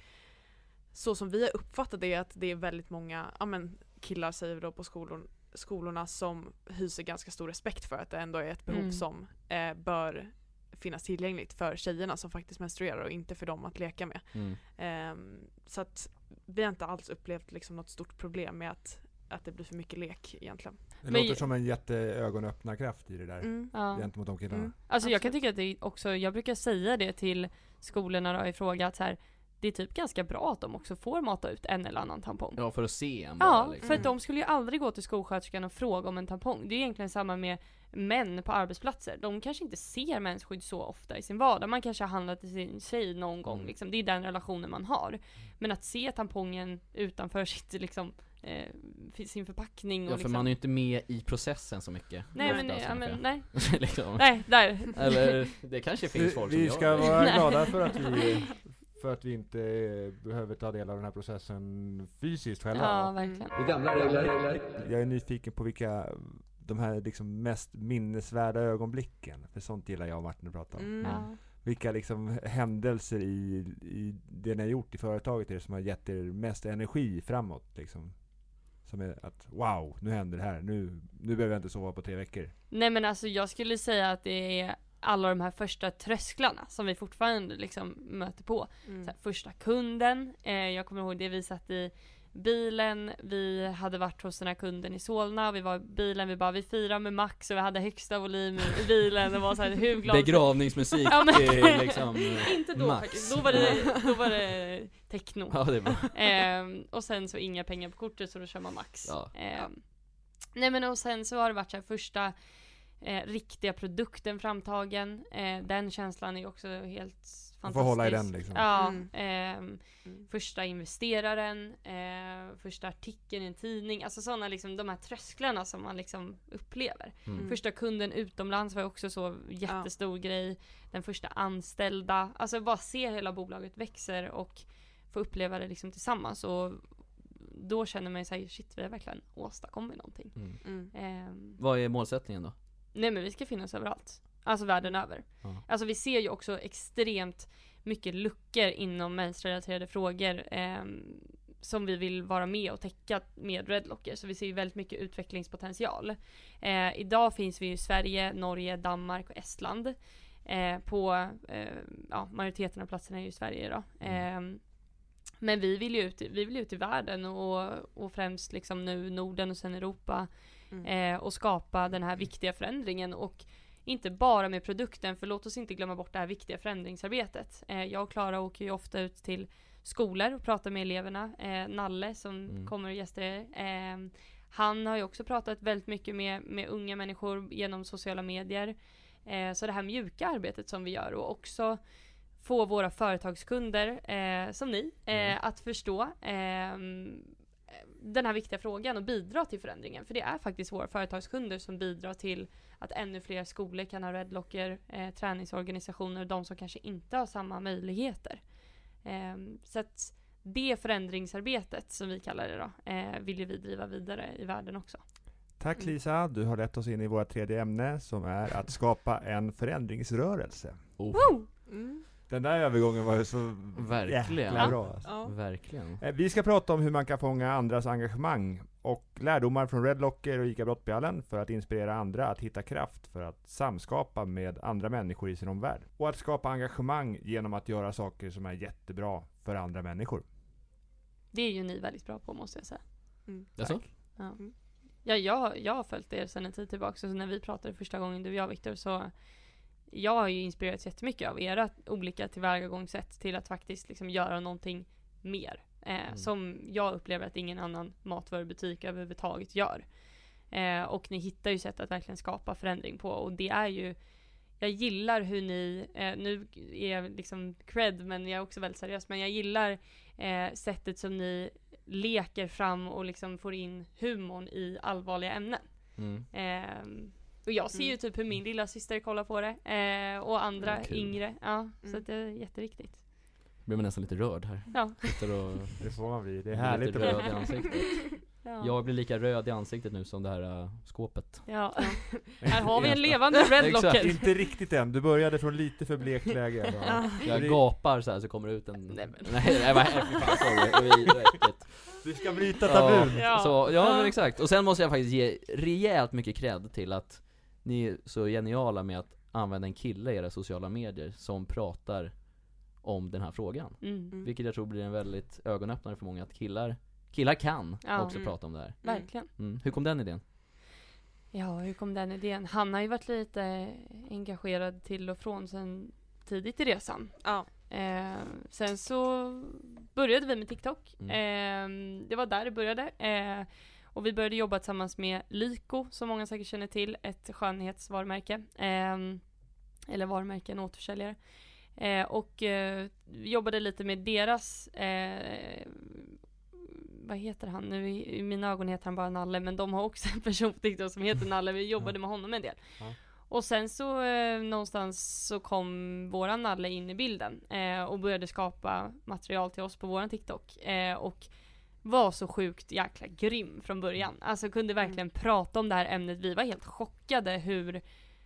så som vi har uppfattat det är att det är väldigt många ja, men, killar säger vi då på skolor, skolorna som hyser ganska stor respekt för att det ändå är ett behov Mm. som eh, bör finnas tillgängligt för tjejerna som faktiskt menstruerar och inte för dem att leka med. Mm. Ehm, så att vi har inte alls upplevt liksom något stort problem med att, att det blir för mycket lek egentligen. Det Men- låter som en jätteögonöppnarkraft i det där, Mm. gentemot de killarna. Mm. Alltså jag kan Absolut. tycka att det också, jag brukar säga det till skolorna då i fråga att så här, det är typ ganska bra att de också får mata ut en eller annan tampong. Ja, för att se en bara Ja, liksom. för att Mm. de skulle ju aldrig gå till skolsköterskan och fråga om en tampong. Det är egentligen samma med män på arbetsplatser. De kanske inte ser mensskydd så ofta i sin vardag. Man kanske har handlat till sin tjej någon gång Mm. liksom. Det är den relationen man har. Men att se tampongen utanför sitt liksom eh, sin förpackning och Ja för liksom man är ju inte med i processen så mycket Nej men, ja, men nej, liksom. nej, där Eller det kanske Vi, finns folk som vi gör ska det. vara glada för att vi för att vi inte eh, behöver ta del av den här processen fysiskt själva. Ja, verkligen Det är gamla regler. Jag är nyfiken på vilka de här liksom mest minnesvärda ögonblicken, för sånt gillar jag och Martin att prata om. Mm. ja. Vilka liksom händelser i, i det ni har gjort i företaget är det som har gett er mest energi framåt liksom? Som är att wow, nu händer det här, nu, nu behöver jag inte sova på tre veckor. Nej men alltså jag skulle säga att det är alla de här första trösklarna som vi fortfarande liksom möter på. Mm. Så här, första kunden, eh, jag kommer ihåg det vi satt i bilen, vi hade varit hos den här kunden i Solna, vi var i bilen, vi bara vi firar med Max och vi hade högsta volym i bilen och var såhär hur glad Begravningsmusik Ja, men- till liksom Inte då Max. faktiskt, då var det, då var det techno. Ja det bra Ehm, och sen så inga pengar på kortet så då kör man max. Ja. Ehm, nej men och sen så har det varit så här första eh, riktiga produkten framtagen. Eh, den känslan är också helt fantastisk. Får hålla i den liksom. Ja, Mm. ehm, Mm. första investeraren, eh, första artikeln i en tidning, alltså sådana liksom de här trösklarna som man liksom upplever. mm. Första kunden utomlands var också så jättestor grej. Den första anställda. Alltså bara se hela bolaget växer och få uppleva det liksom tillsammans. Och då känner man ju såhär, shit vi har verkligen åstadkommit någonting. Mm. Mm. Ehm, Vad är målsättningen då? Nej men vi ska finnas överallt. Alltså världen över. Ja. Alltså vi ser ju också extremt mycket luckor inom mensrelaterade frågor. ehm, som vi vill vara med och täcka med Redlocker. Så vi ser ju väldigt mycket utvecklingspotential. Eh, idag finns vi i Sverige, Norge, Danmark och Estland. Eh, på eh, ja, majoriteten av platserna är ju i Sverige idag. Eh, men vi vill ju ut, vi vill ut i världen och, och främst liksom nu Norden och sen Europa. Mm. Eh, och skapa den här viktiga förändringen. Och inte bara med produkten, för låt oss inte glömma bort det här viktiga förändringsarbetet. Eh, jag och Klara åker ju ofta ut till skolor och pratar med eleverna. Eh, Nalle som Mm. kommer och gäster er. Eh, han har ju också pratat väldigt mycket med, med unga människor genom sociala medier. Eh, så det här mjuka arbetet som vi gör och också få våra företagskunder, eh, som ni, eh, Mm. att förstå ehm, den här viktiga frågan och bidra till förändringen. För det är faktiskt våra företagskunder som bidrar till att ännu fler skolor kan ha Redlocker, eh, träningsorganisationer, de som kanske inte har samma möjligheter. Ehm, så att det förändringsarbetet, som vi kallar det då, eh, vill ju vi driva vidare i världen också. Tack Mm. Lisa, du har lett oss in i vårt tredje ämne som är att skapa en förändringsrörelse. Oh, Mm. Den där övergången var ju så Verkligen. jäkla bra. Alltså. Ja. verkligen Eh, Vi ska prata om hur man kan fånga andras engagemang och lärdomar från Redlocker och ICA Brottbjallen för att inspirera andra att hitta kraft för att samskapa med andra människor i sin omvärld. Och att skapa engagemang genom att göra saker som är jättebra för andra människor. Det är ju ni väldigt bra på måste jag säga. Jaså? Ja. Mm. Ja, jag, jag har följt er sedan en tid tillbaka, så när vi pratade första gången du och jag Viktor så jag har ju inspirerats jättemycket av era olika tillvägagångssätt till att faktiskt liksom göra någonting mer. Eh, Mm. Som jag upplever att ingen annan matvarubutik överhuvudtaget gör. Eh, och ni hittar ju sätt att verkligen skapa förändring på och det är ju jag gillar hur ni, eh, nu är jag liksom cred men jag är också väldigt seriös, men jag gillar eh, sättet som ni leker fram och liksom får in humorn i allvarliga ämnen. Mm. Och jag ser ju Mm. typ hur min lilla syster kollar på det. Eh, och andra Mm, yngre. Ja, så Mm. att det är jätteviktigt. Blir man nästan lite rörd här Ja. Och Det får man bli. Det är härligt lite att röd i ansiktet Ja. Jag blir lika röd i ansiktet nu som det här äh, skåpet ja. Här har vi en levande redlocker. Inte riktigt än, du började från lite för blekt läge. Ja. Jag gapar så här så kommer det ut en Nej, men- Nej, nej fan sorry. Du ska bryta tabun! Ja. Så, Ja. men exakt, och sen måste jag faktiskt ge rejält mycket cred till att ni är så geniala med att använda en kille i era sociala medier som pratar om den här frågan Mm. Mm. Vilket jag tror blir en väldigt ögonöppnare för många att killar Killar kan Ja. också Mm. prata om det här Verkligen. mm. Hur kom den idén? Ja, hur kom den idén? Han har ju varit lite engagerad till och från sen tidigt i resan. Ja. Eh, sen så började vi med TikTok. Mm. Eh, det var där det började. Eh, och vi började jobba tillsammans med Lyko, som många säkert känner till, ett skönhetsvarumärke. Eh, eller varumärke, en återförsäljare. Eh, och eh, jobbade lite med deras eh, vad heter han nu? I, I mina ögon heter han bara Nalle, men de har också en person på TikTok som heter Nalle, vi jobbade med honom en del. Ja. Och sen så eh, någonstans så kom våran Nalle in i bilden eh, och började skapa material till oss på våran TikTok. Eh, och var så sjukt jäkla grym från början. Alltså kunde verkligen prata om det här ämnet. Vi var helt chockade hur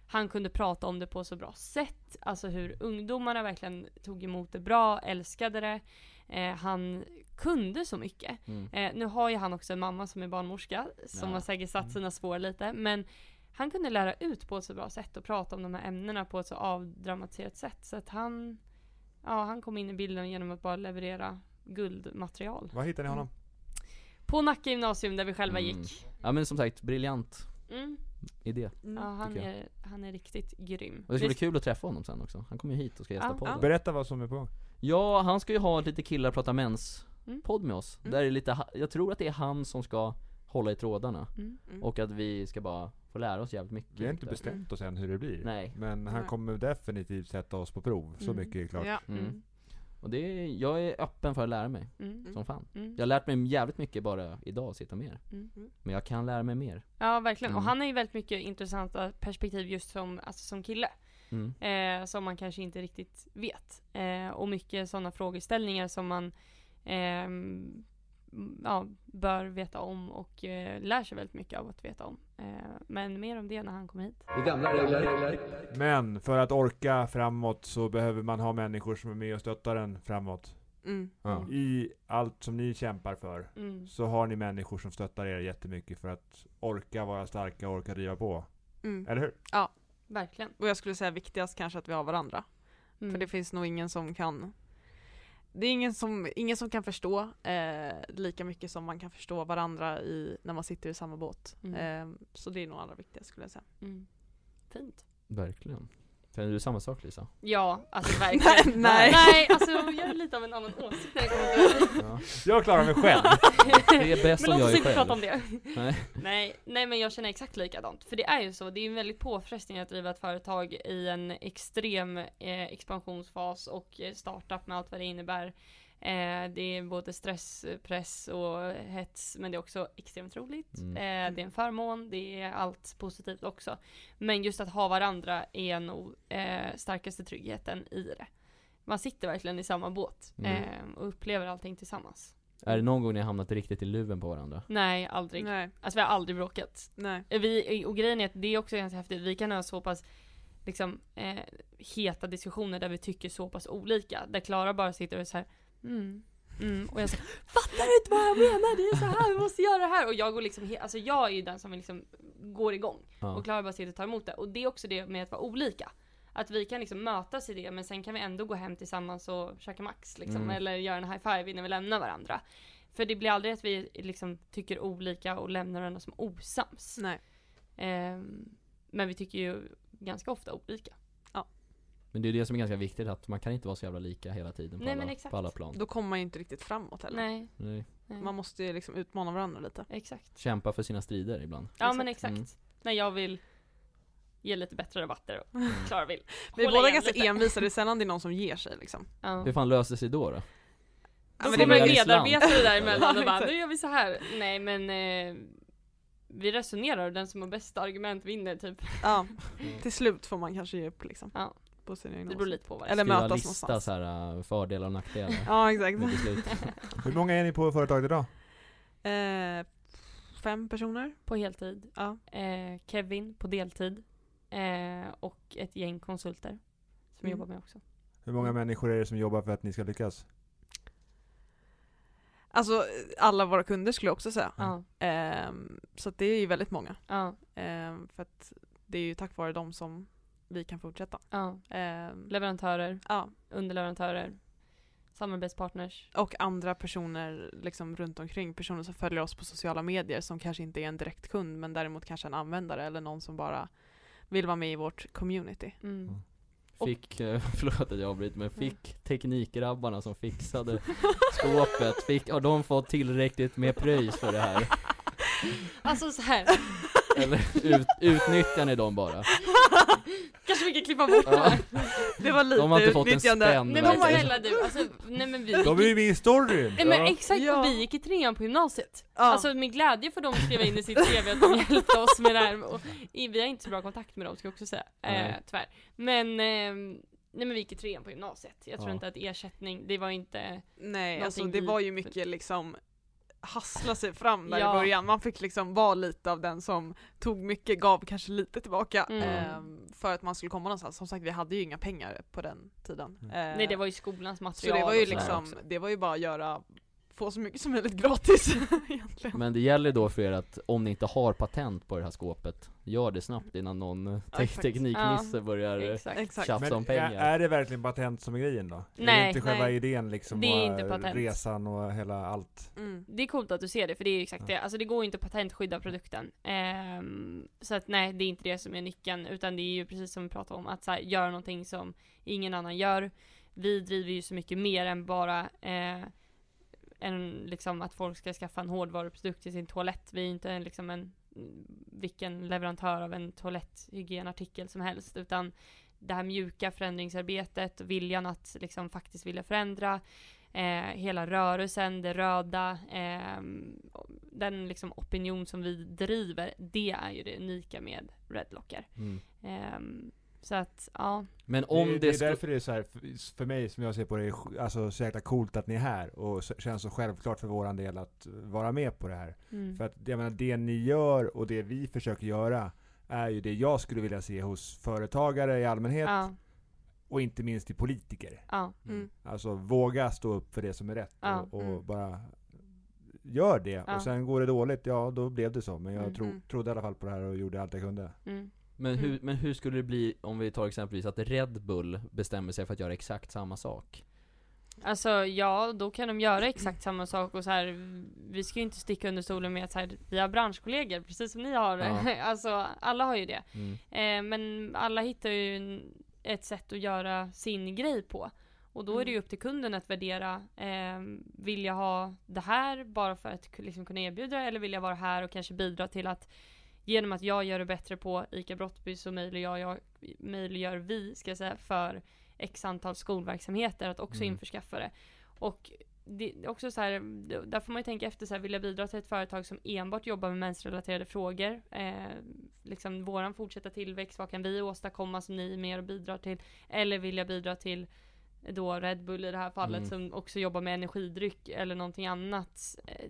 han kunde prata om det på så bra sätt. Alltså hur ungdomarna verkligen tog emot det bra, älskade det. Eh, han kunde så mycket. Mm. Eh, nu har ju han också en mamma som är barnmorska, som Ja. har säkert satt sina spår lite. Men han kunde lära ut på ett så bra sätt och prata om de här ämnena på ett så avdramatiserat sätt. Så att han, ja, han kom in i bilden genom att bara leverera guldmaterial. Var hittar ni honom? På Nacka gymnasium där vi själva Mm. gick. Ja men som sagt, briljant Mm. idé. Ja, han är, han är riktigt grym. Och det ska bli kul att träffa honom sen också. Han kommer ju hit och ska gästa Ja. podden. Berätta vad som är på gång. Ja, han ska ju ha lite killar pratar mens Mm. podd med oss. Mm. Där är lite, jag tror att det är han som ska hålla i trådarna. Mm. Mm. Och att vi ska bara få lära oss jävligt mycket. Vi har inte där. bestämt oss än hur det blir. Nej. Men han kommer definitivt sätta oss på prov, så Mm. mycket är klart. Ja. Mm. Mm. Och det är, jag är öppen för att lära mig, Mm. som fan. Mm. Jag har lärt mig jävligt mycket bara idag, sitta mer. Mm. Men jag kan lära mig mer. Ja verkligen, och Mm. han har ju väldigt mycket intressanta perspektiv just som, alltså som kille. Mm. Eh, som man kanske inte riktigt vet. Eh, och mycket sådana frågeställningar som man ehm, ja, bör veta om och eh, lär sig väldigt mycket av att veta om. Eh, men mer om det när han kommer hit. Men för att orka framåt så behöver man ha människor som är med och stöttar en framåt. Mm. Mm. I allt som ni kämpar för, Mm. så har ni människor som stöttar er jättemycket för att orka vara starka och orka driva på. Mm. Eller hur? Verkligen. Och jag skulle säga viktigast kanske att vi har varandra. Mm. För det finns nog ingen som kan Det är ingen som, ingen som kan förstå eh, lika mycket som man kan förstå varandra i, när man sitter i samma båt. Mm. Eh, så det är nog allra viktigast skulle jag säga. Mm. Fint. Verkligen. Känner du samma sak Lisa? Ja, alltså verkligen. Nej. Nej, alltså jag är lite av en annan åsikt när det kommer till Ja. Jag klarar mig själv! Det är bäst Men om låt jag oss är inte prata om själv. det. Nej. Nej, nej men jag känner exakt likadant. För det är ju så, det är en väldigt påfrestning att driva ett företag i en extrem eh, expansionsfas och eh, startup med allt vad det innebär. Eh, det är både stress, press och hets, men det är också extremt roligt. Mm. Eh, det är en förmån, det är allt positivt också. Men just att ha varandra är nog eh, starkaste tryggheten i det. Man sitter verkligen i samma båt Mm. eh, och upplever allting tillsammans. Är det någon gång ni har hamnat riktigt i luven på varandra? Nej, aldrig. Nej, Alltså vi har aldrig bråkat. nej. Vi, och grejen är att det är också ganska häftigt, vi kan ha så pass liksom eh, heta diskussioner där vi tycker så pass olika. Där Klara bara sitter och så här, mm, mm, och jag säger Fattar du inte vad jag menar? Det är så här, vi måste göra det här. Och jag går liksom, alltså jag är ju den som liksom går igång. Ja. Och Klara bara sitter och tar emot det. Och det är också det med att vara olika. Att vi kan liksom mötas i det men sen kan vi ändå gå hem tillsammans och käka Max liksom. Mm. Eller göra en high five innan vi lämnar varandra. För det blir aldrig att vi liksom tycker olika och lämnar varandra som osams. nej. Ehm, men vi tycker ju ganska ofta olika. Men det är det som är ganska viktigt, att man kan inte vara så jävla lika hela tiden på, Nej, men alla, exakt. på alla plan. Då kommer man ju inte riktigt framåt heller. Nej, Nej. Man måste ju liksom utmana varandra lite. Exakt. Kämpa för sina strider ibland. Ja men Exakt. exakt. Mm. När jag vill ge lite bättre rabatter och Klara vill Vi är båda ganska lite. envisa, det är sällan det är någon som ger sig liksom. Ja. Hur fan löser sig då? då? Då men det kommer är en medarbetare däremellan Ja, och bara, exakt. nu gör vi så här. Nej men eh, vi resonerar och den som har bästa argument vinner typ. Ja, till slut får man kanske ge upp liksom. Ja. På sin egen Det beror lite på vad det Eller mötas lista någonstans. så här, äh, fördelar och nackdelar. Ja exakt. Hur många är ni på företaget idag? Eh, fem personer. På heltid. Ja. Eh, Kevin på deltid. Eh, och ett gäng konsulter. Som Mm. jobbar med också. Hur många människor är det som jobbar för att ni ska lyckas? Alltså alla våra kunder skulle jag också säga. Ja. Ehm, så att det är ju väldigt många. Ja. Ehm, för att det är ju tack vare dem som vi kan fortsätta. Ja. Ehm, Leverantörer, ja. underleverantörer, samarbetspartners. Och andra personer liksom runt omkring, personer som följer oss på sociala medier som kanske inte är en direkt kund men däremot kanske en användare eller någon som bara vill vara med i vårt community. Mm. Mm. Fick, eh, förlåt att jag avbryter, men fick teknikgrabbarna som fixade skåpet, fick, har de fått tillräckligt med pröjs för det här? Alltså så här. Eller ut, utnyttjar ni dem bara? kanske vi kan klippa bort det här. Det var lite De har inte fått en utnyttjande. spänn Nej men verkligen. snälla du, alltså, nej men vi De är ju med i storyn! Nej men exakt, Ja. och vi gick i trean på gymnasiet. Ja. Alltså med glädje för dem att skriva in i sitt CV att de hjälpte oss med det här. Och, i- vi har inte så bra kontakt med dem ska jag också säga, eh, Nej. tyvärr. Men, eh, nej men vi gick i trean på gymnasiet. Jag tror Ja. inte att ersättning, det var inte, Nej, alltså Någonting det vi- var ju mycket liksom hassla sig fram där Ja. i början. Man fick liksom vara lite av den som tog mycket, gav kanske lite tillbaka. Mm. ehm, för att man skulle komma någonstans. Som sagt, vi hade ju inga pengar på den tiden. Mm. Eh, nej det var ju skolans så material det var ju liksom, det var ju bara att göra, få så mycket som möjligt gratis egentligen. Men det gäller då för er att om ni inte har patent på det här skåpet, gör det snabbt innan någon te- tekniknisse börjar Exakt. Exakt. tjafsa om pengar. är, är det verkligen patent som är grejen då? är det Nej, inte själva nej. idén liksom? Det är och inte patent. resan och hela allt? Mm. Det är coolt att du ser det, för det är ju exakt det. Alltså det går ju inte att patentskydda produkten. Ehm, så att nej, det är inte det som är nyckeln, utan det är ju precis som vi pratade om, att så här, göra någonting som ingen annan gör. Vi driver ju så mycket mer än bara eh, än liksom att folk ska skaffa en hårdvaruprodukt till sin toalett. Vi är inte en, liksom en vilken leverantör av en toaletthygienartikel som helst, utan det här mjuka förändringsarbetet, viljan att liksom faktiskt vilja förändra, eh, hela rörelsen, det röda, ehm, den liksom opinion som vi driver, det är ju det unika med Redlocker. Mm. Ehm, så att, ja. Men om det, det, det är därför det är så här, för- för mig som jag ser på det, är alltså så jäkla coolt att ni är här och så, känns så självklart för våran del att vara med på det här. Mm. För att jag menar, det ni gör och det vi försöker göra är ju det jag skulle vilja se hos företagare i allmänhet Ja, och inte minst i politiker. ja, Mm. Alltså våga stå upp för det som är rätt Ja. och, och Mm. bara gör det. Ja. Och sen går det dåligt, ja då blev det så. Men jag Mm. tro, Mm. trodde i alla fall på det här och gjorde allt jag kunde. Mm. Men hur, Mm. men hur skulle det bli om vi tar exempelvis att Red Bull bestämmer sig för att göra exakt samma sak? Alltså ja, då kan de göra exakt samma sak och så här, vi ska ju inte sticka under stolen med att så här, vi har branschkollegor precis som ni har. Ja. alltså alla har ju det. Mm. Eh, men alla hittar ju ett sätt att göra sin grej på. Och då är det ju upp till kunden att värdera, eh, vill jag ha det här bara för att liksom kunna erbjuda eller vill jag vara här och kanske bidra till att genom att jag gör det bättre på ICA Brottby så möjliggör, jag, möjliggör vi, ska jag säga, för x antal skolverksamheter att också Mm. införskaffa det. Och det också så här, där får man ju tänka efter så här, vill jag bidra till ett företag som enbart jobbar med mensrelaterade frågor? Eh, liksom våran fortsatta tillväxt, vad kan vi åstadkomma som ni är med och bidrar till? Eller vill jag bidra till då Red Bull i det här fallet Mm. som också jobbar med energidryck eller någonting annat? Eh,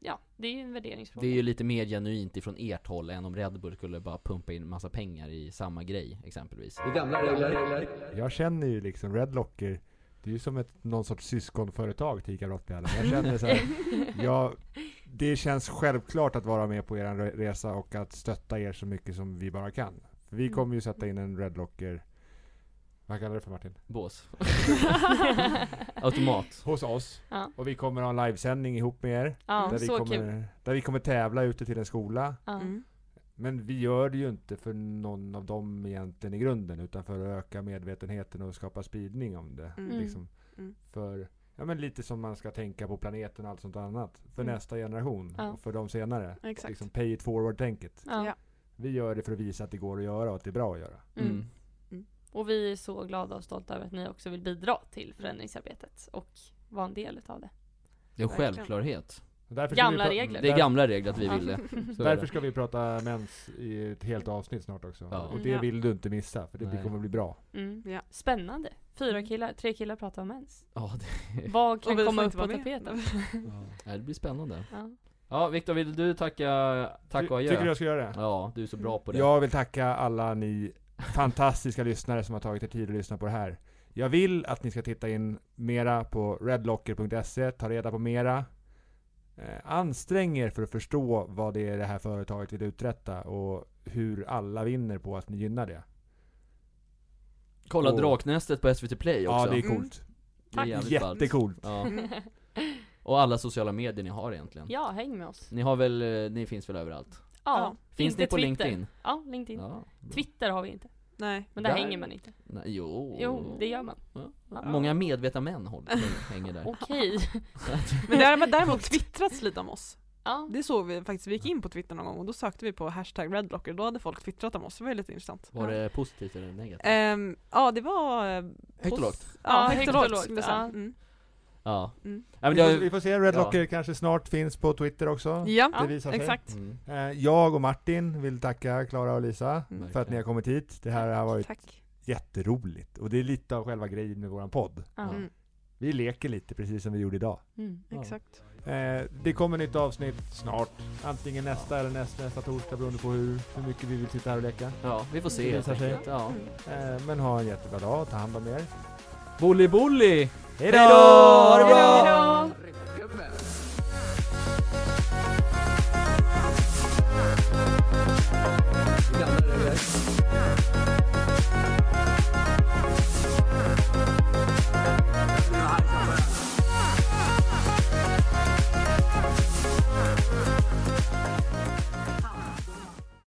ja, det är ju en värderingsfråga. Det är ju lite mer genuint ifrån ert håll än om Red Bull skulle bara pumpa in massa pengar i samma grej exempelvis. Det gamla regler. Jag känner ju liksom Red Locker, det är ju som ett, någon sorts syskonföretag till ICA Brottbjällen. Jag känner så här, jag, det känns självklart att vara med på er re- resa och att stötta er så mycket som vi bara kan. För vi Mm. kommer ju sätta in en Red Locker, vad kallar du det för Martin? Bås. Automat. Hos oss. Ja. Och vi kommer ha en livesändning ihop med er. ja, där, vi så kul. kommer, där vi kommer tävla ute till en skola. Ja. Mm. Men vi gör det ju inte för någon av dem egentligen i grunden, utan för att öka medvetenheten och skapa spridning om det. Mm. Liksom. Mm. För, ja men lite som man ska tänka på planeten och allt sånt annat. För Mm. nästa generation Ja. och för de senare. Exakt. Liksom pay it forward-tänket. Ja. Ja. Vi gör det för att visa att det går att göra och att det är bra att göra. Mm. Mm. Och vi är så glada och stolta över att ni också vill bidra till förändringsarbetet och vara en del utav det. Det är en. Och därför ska Gamla regler. Det är gamla regler att vi vill det. Så är Därför ska vi prata mens i ett helt avsnitt snart också. Ja. Och det Ja. vill du inte missa, för det Nej. kommer bli bra. Mm. Ja. Spännande. Fyra Mm. killar, tre killar pratar om mens. Ja, det, Vad kan Och vi komma upp på tapeten? ja, det blir spännande. Ja. Ja, Viktor, vill du tacka, tack och Ty- Tycker du adjö? jag ska göra det? Ja, du är så bra på det. Jag vill tacka alla ni fantastiska lyssnare som har tagit er tid att lyssna på det här. Jag vill att ni ska titta in mera på redlocker.se, ta reda på mera. Eh, ansträng er för att förstå vad det är det här företaget vill uträtta och hur alla vinner på att ni gynnar det. Kolla Och- Draknästet på SVT Play också. Ja, det är Mm. coolt. Det är. Jättecoolt. Ja. Och alla sociala medier ni har egentligen. ja, häng med oss. Ni har väl, eh, ni finns väl överallt? Ja, Finns inte ni på Twitter. LinkedIn? Ja, LinkedIn. Ja. Twitter har vi inte. Nej. Men där, Där- hänger man inte. Nej, jo. Jo, det gör man. Ja. Ja. Många medvetna män håller, hänger där. Okej. Men det har däremot twittrats lite om oss. Ja. Det såg vi faktiskt, vi gick in på Twitter någon gång och då sökte vi på hashtag redblocker, då hade folk twittrat om oss, det var lite intressant. Var det positivt eller negativt? Ehm, ja det var... eh, Högt och lågt? Ja, Ja, högt och lågt lågt, skulle jag säga. Ja. Mm. Ja. Ja men vi, får, vi får se, Redlocker kanske snart finns på Twitter också. Ja, Det visar sig. exakt. mm. Eh, Jag och Martin vill tacka Klara och Lisa Mm. för att ni har kommit hit. Det här har varit Tack. jätteroligt och det är lite av själva grejen med våran podd. Ja. Mm. Vi leker lite precis som vi gjorde idag. Mm. Ja. Exakt. Eh, det kommer nytt avsnitt snart. Antingen nästa eller nästa, nästa torsdag beroende på hur, hur mycket vi vill sitta här och leka. Ja, vi får se Det visar sig. Ja. Mm. Eh, men ha en jättebra dag, ta hand om er. Bully bully! Hej då! Ha det bra!